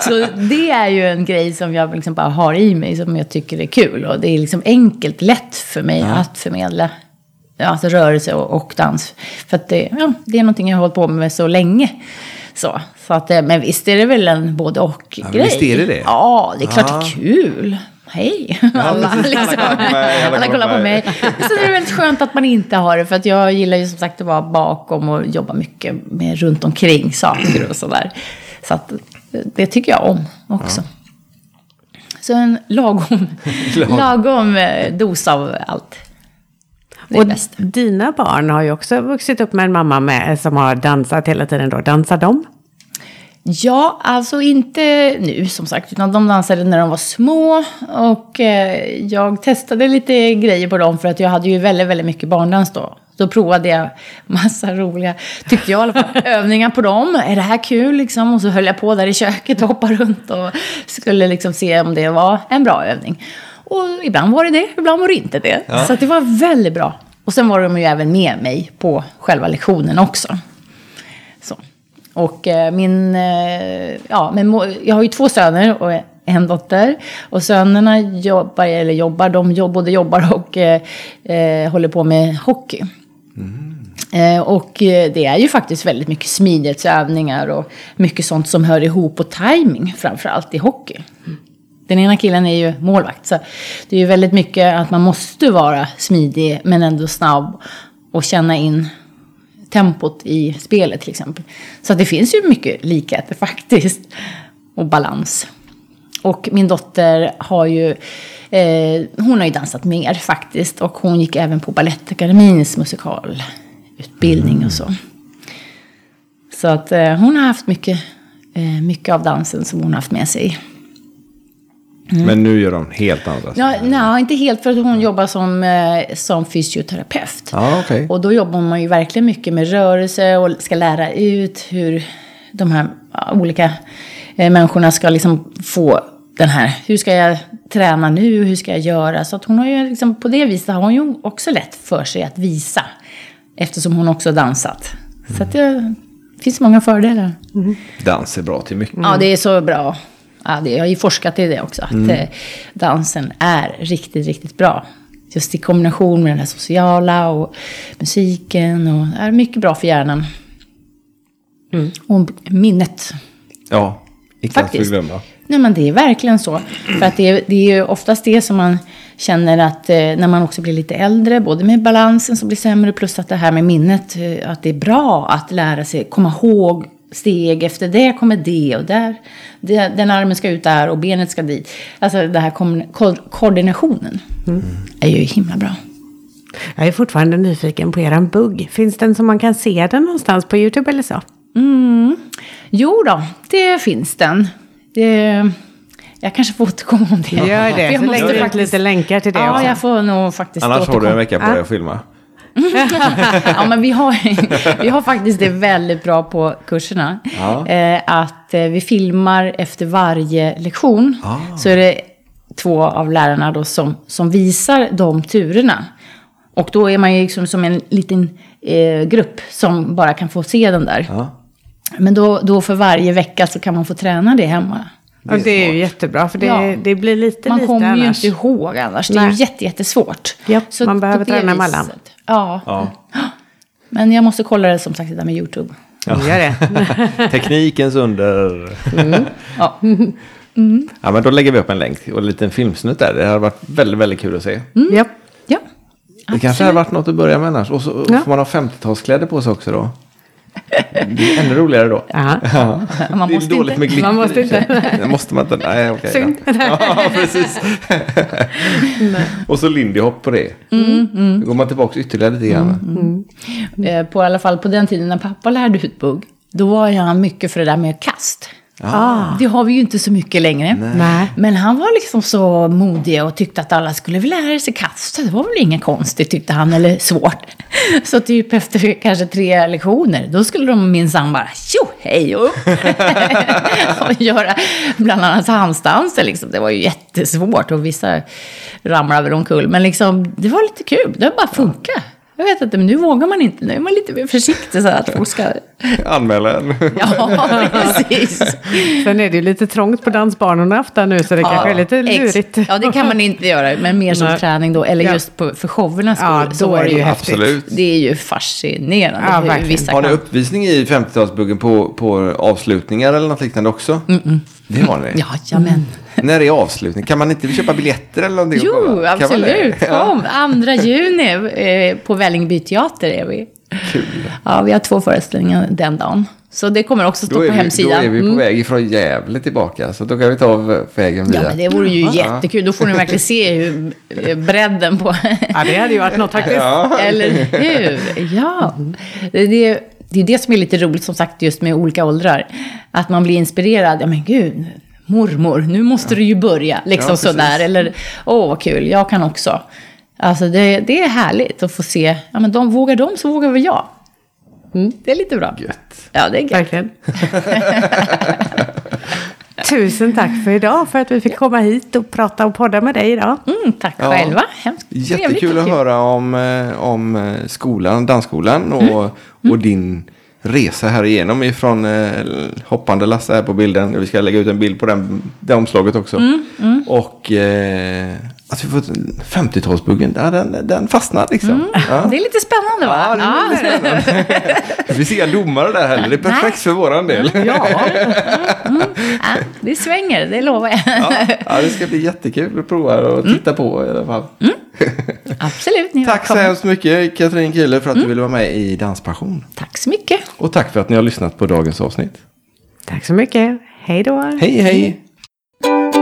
Speaker 3: Så det är ju en grej som jag liksom bara har i mig, som jag tycker är kul. Och det är liksom enkelt, lätt för mig att förmedla ja, alltså rörelse och, och dans. För att det, ja, det är någonting jag har hållit på med så länge. Så, så att, eh, men visst är det väl en både och-grej.
Speaker 2: visst är det det.
Speaker 3: Ja, det är klart
Speaker 2: Ja.
Speaker 3: det är kul. Hej! alla,
Speaker 2: precis.
Speaker 3: liksom,
Speaker 2: Alla kollar på mig, alla
Speaker 3: alla kollar på mig.
Speaker 2: på
Speaker 3: Så det är väldigt skönt att man inte har det. För att jag gillar ju som sagt att vara bakom och jobba mycket med runt omkring saker och sådär. Så att det tycker jag om också. Så en lagom, lagom eh, dos av allt. Det är
Speaker 1: Och
Speaker 3: bäst.
Speaker 1: dina barn har ju också vuxit upp med en mamma med, som har dansat hela tiden då. Dansar de?
Speaker 3: Ja, alltså inte nu som sagt, utan de dansade när de var små. Och eh, jag testade lite grejer på dem för att jag hade ju väldigt, väldigt mycket barndans då. Då provade jag massa roliga, tyckte jag i alla fall, övningar på dem. Är det här kul liksom? Och så höll jag på där i köket och hoppade runt och skulle liksom se om det var en bra övning. Och ibland var det det, ibland var det inte det. Så att det var väldigt bra. Och sen var de ju även med mig på själva lektionen också. Och eh, min, eh, ja, men jag har ju två söner och en dotter. Och sönerna jobbar, eller jobbar, de jobb, både jobbar och eh, eh, håller på med hockey. Eh, och det är ju faktiskt väldigt mycket smidighetsövningar och mycket sånt som hör ihop och timing framförallt i hockey. Den ena killen är ju målvakt. Så det är ju väldigt mycket att man måste vara smidig men ändå snabb och känna in tempot i spelet till exempel. Så att det finns ju mycket likheter faktiskt. Och balans. Och min dotter har ju, eh, hon har ju dansat mer faktiskt. Och hon gick även på Balettakademins musikalutbildning och så. Så att eh, hon har haft mycket, eh, mycket av dansen som hon har haft med sig.
Speaker 2: Men nu gör de helt andra
Speaker 3: Mm. Ja, nej, inte helt för att hon jobbar som, eh, som fysioterapeut.
Speaker 2: Ja, okej.
Speaker 3: Och då jobbar man ju verkligen mycket med rörelse och ska lära ut hur de här olika eh, människorna ska liksom få den här, hur ska jag träna nu, hur ska jag göra? Så att hon har ju liksom, på det viset har hon ju också lätt för sig att visa. Eftersom hon också dansat. Så att det finns många fördelar.
Speaker 2: Dans är bra till mycket.
Speaker 3: Ja, det är så bra. Ja, det, jag har ju forskat i det också. Att eh, dansen är riktigt, riktigt bra. Just i kombination med den här sociala och musiken. Och är mycket bra för hjärnan. Och minnet.
Speaker 2: Ja, inte att
Speaker 3: Faktiskt.
Speaker 2: förglömma.
Speaker 3: Nej, men det är verkligen så. För att det är, det är ju oftast det som man känner att eh, när man också blir lite äldre, både med balansen som blir sämre, plus att det här med minnet, eh, att det är bra att lära sig, komma ihåg steg, efter det kommer det och där, det, den armen ska ut där och benet ska dit. Alltså det här ko koordinationen är ju himla bra.
Speaker 1: Jag är fortfarande nyfiken på eran bugg. Finns den som man kan se den någonstans på YouTube eller så?
Speaker 3: Mm. Jo då, det finns den. Det, jag kanske får återkomma om det.
Speaker 1: Gör det,
Speaker 3: jag
Speaker 1: så
Speaker 3: måste
Speaker 1: lägger
Speaker 3: faktiskt-
Speaker 1: lite länkar till det
Speaker 3: Ja,
Speaker 1: också.
Speaker 3: jag får nog faktiskt
Speaker 2: Annars har du en
Speaker 3: återkomma.
Speaker 2: vecka på dig att filma.
Speaker 3: Ja, men vi har, vi har faktiskt det väldigt bra på kurserna.
Speaker 2: Ja.
Speaker 3: Eh, att eh, vi filmar efter varje lektion.
Speaker 2: Ah.
Speaker 3: Så är det två av lärarna då som, som visar de turerna. Och då är man ju liksom som en liten eh, grupp som bara kan få se den där.
Speaker 2: Ja.
Speaker 3: Men då, då för varje vecka så kan man få träna det hemma.
Speaker 1: Och det är ju jättebra för det,
Speaker 3: Ja.
Speaker 1: det blir lite
Speaker 3: Man
Speaker 1: lite
Speaker 3: kommer ju inte ihåg annars. Det är ju
Speaker 1: Nej.
Speaker 3: jätte, jättesvårt.
Speaker 1: Japp,
Speaker 3: Så
Speaker 1: man behöver
Speaker 3: det
Speaker 1: träna
Speaker 3: viset- Ja.
Speaker 2: Ja.
Speaker 3: Men jag måste kolla det som sagt det där med YouTube.
Speaker 1: Gör det.
Speaker 2: Teknikens under.
Speaker 3: Ja.
Speaker 2: Ja, men då lägger vi upp en länk och en liten filmsnutt där. Det har varit väldigt, väldigt kul att se.
Speaker 1: Japp.
Speaker 3: ja.
Speaker 2: Det kanske hade varit något att börja med annars. Och så
Speaker 1: Ja.
Speaker 2: får man ha 50-talskläder på sig också då. Det är ännu roligare då.
Speaker 1: Ja.
Speaker 3: Man
Speaker 2: det är
Speaker 3: måste
Speaker 2: dåligt
Speaker 3: inte.
Speaker 2: med glitter.
Speaker 1: Man måste
Speaker 2: i och för sig. Det måste man inte. Nej, okej.
Speaker 1: Synd.
Speaker 2: Ja. ja, precis. och så Lindy Hop på det.
Speaker 3: Mm,
Speaker 2: Då går man tillbaka ytterligare lite grann.
Speaker 3: Eh, På alla fall på den tiden när pappa lärde ut bugg. Då var han mycket för det där med kast. Det har vi ju inte så mycket längre.
Speaker 1: Nej.
Speaker 3: Men han var liksom så modig och tyckte att alla skulle väl lära sig kasta. Det var väl inget konstigt tyckte han, eller svårt. Så typ efter kanske tre lektioner, då skulle de minsann bara tjo, hej och upp. och göra bland annat handstanser liksom. Det var ju jättesvårt och vissa ramlade väl omkull. Men liksom, det var lite kul, det bara funkade. Jag vet inte, men nu vågar man inte. Nu är man lite mer försiktig så att folk ska...
Speaker 2: Anmäla en.
Speaker 3: Ja, precis.
Speaker 1: Sen är det ju lite trångt på dansbanorna ofta nu så det kanske är lite
Speaker 3: ex-
Speaker 1: lurigt.
Speaker 3: Ja, det kan man inte göra, men mer som
Speaker 1: Nej.
Speaker 3: träning då. Eller
Speaker 1: Ja.
Speaker 3: just på, för showernas skull.
Speaker 1: Ja,
Speaker 3: så
Speaker 1: då
Speaker 3: var
Speaker 1: är det ju
Speaker 3: ju
Speaker 1: häftigt.
Speaker 2: Absolut.
Speaker 3: Det är ju fascinerande
Speaker 1: Ja, verkligen.
Speaker 3: vissa
Speaker 2: Har ni uppvisning i 50-talsbuggen på, på avslutningar eller något liknande också? Det har ni?
Speaker 3: Jajamän.
Speaker 2: När är avslutning? Kan man inte köpa biljetter eller någonting?
Speaker 3: Jo, absolut.
Speaker 2: Ja.
Speaker 3: Kom, 2 juni eh, på Vällingby teater är vi.
Speaker 2: Kul.
Speaker 3: Ja, vi har två föreställningar den dagen. Så det kommer också stå
Speaker 2: är,
Speaker 3: på
Speaker 2: vi,
Speaker 3: hemsidan.
Speaker 2: då är vi på
Speaker 3: Mm.
Speaker 2: väg ifrån Gävle tillbaka. Så då kan vi ta av vägen via.
Speaker 3: Ja, men det vore ju
Speaker 2: Ja.
Speaker 3: jättekul. Då får ni verkligen se hur eh, bredden på...
Speaker 1: Ja, det hade ju varit något faktiskt.
Speaker 3: Eller hur? Ja. Det, det, det är det som är lite roligt, som sagt, just med olika åldrar. Att man blir inspirerad. Ja, men gud, mormor, nu måste du ju börja. Liksom
Speaker 2: Ja,
Speaker 3: sådär. Eller, åh, vad kul, jag kan också. Alltså, det, det är härligt att få se. Ja, men de, vågar de så vågar väl jag. Mm, det är lite bra.
Speaker 2: Gött.
Speaker 3: Ja, det är gött.
Speaker 1: Verkligen. Tusen tack för idag, för att vi fick komma hit och prata och podda med dig idag.
Speaker 3: Mm, tack
Speaker 2: Ja.
Speaker 3: själva. Hemskt
Speaker 2: Jättekul att höra om, eh, om eh, skolan, dansskolan och,
Speaker 3: Mm.
Speaker 2: och din resa här igenom ifrån eh, hoppande Lasse här på bilden. Vi ska lägga ut en bild på den, det omslaget också.
Speaker 3: Mm,
Speaker 2: Och eh, att vi fått 50-talsbuggen, ja, den, den fastnar liksom. Ja.
Speaker 3: Det är lite spännande va?
Speaker 2: Ja, det är lite spännande. Det finns inga domare där heller. Det är perfekt
Speaker 3: Nej.
Speaker 2: för våran del.
Speaker 1: Ja,
Speaker 3: Ja, det svänger, det lovar jag.
Speaker 2: Ja, ja, det ska bli jättekul att prova och titta på i alla fall.
Speaker 3: Absolut, ni är
Speaker 2: Tack så hemskt mycket Katrin Kühler för att du ville vara med i Danspassion.
Speaker 3: Tack så mycket.
Speaker 2: Och tack för att ni har lyssnat på dagens avsnitt.
Speaker 1: tack så mycket. Hej då.
Speaker 2: Hej hej!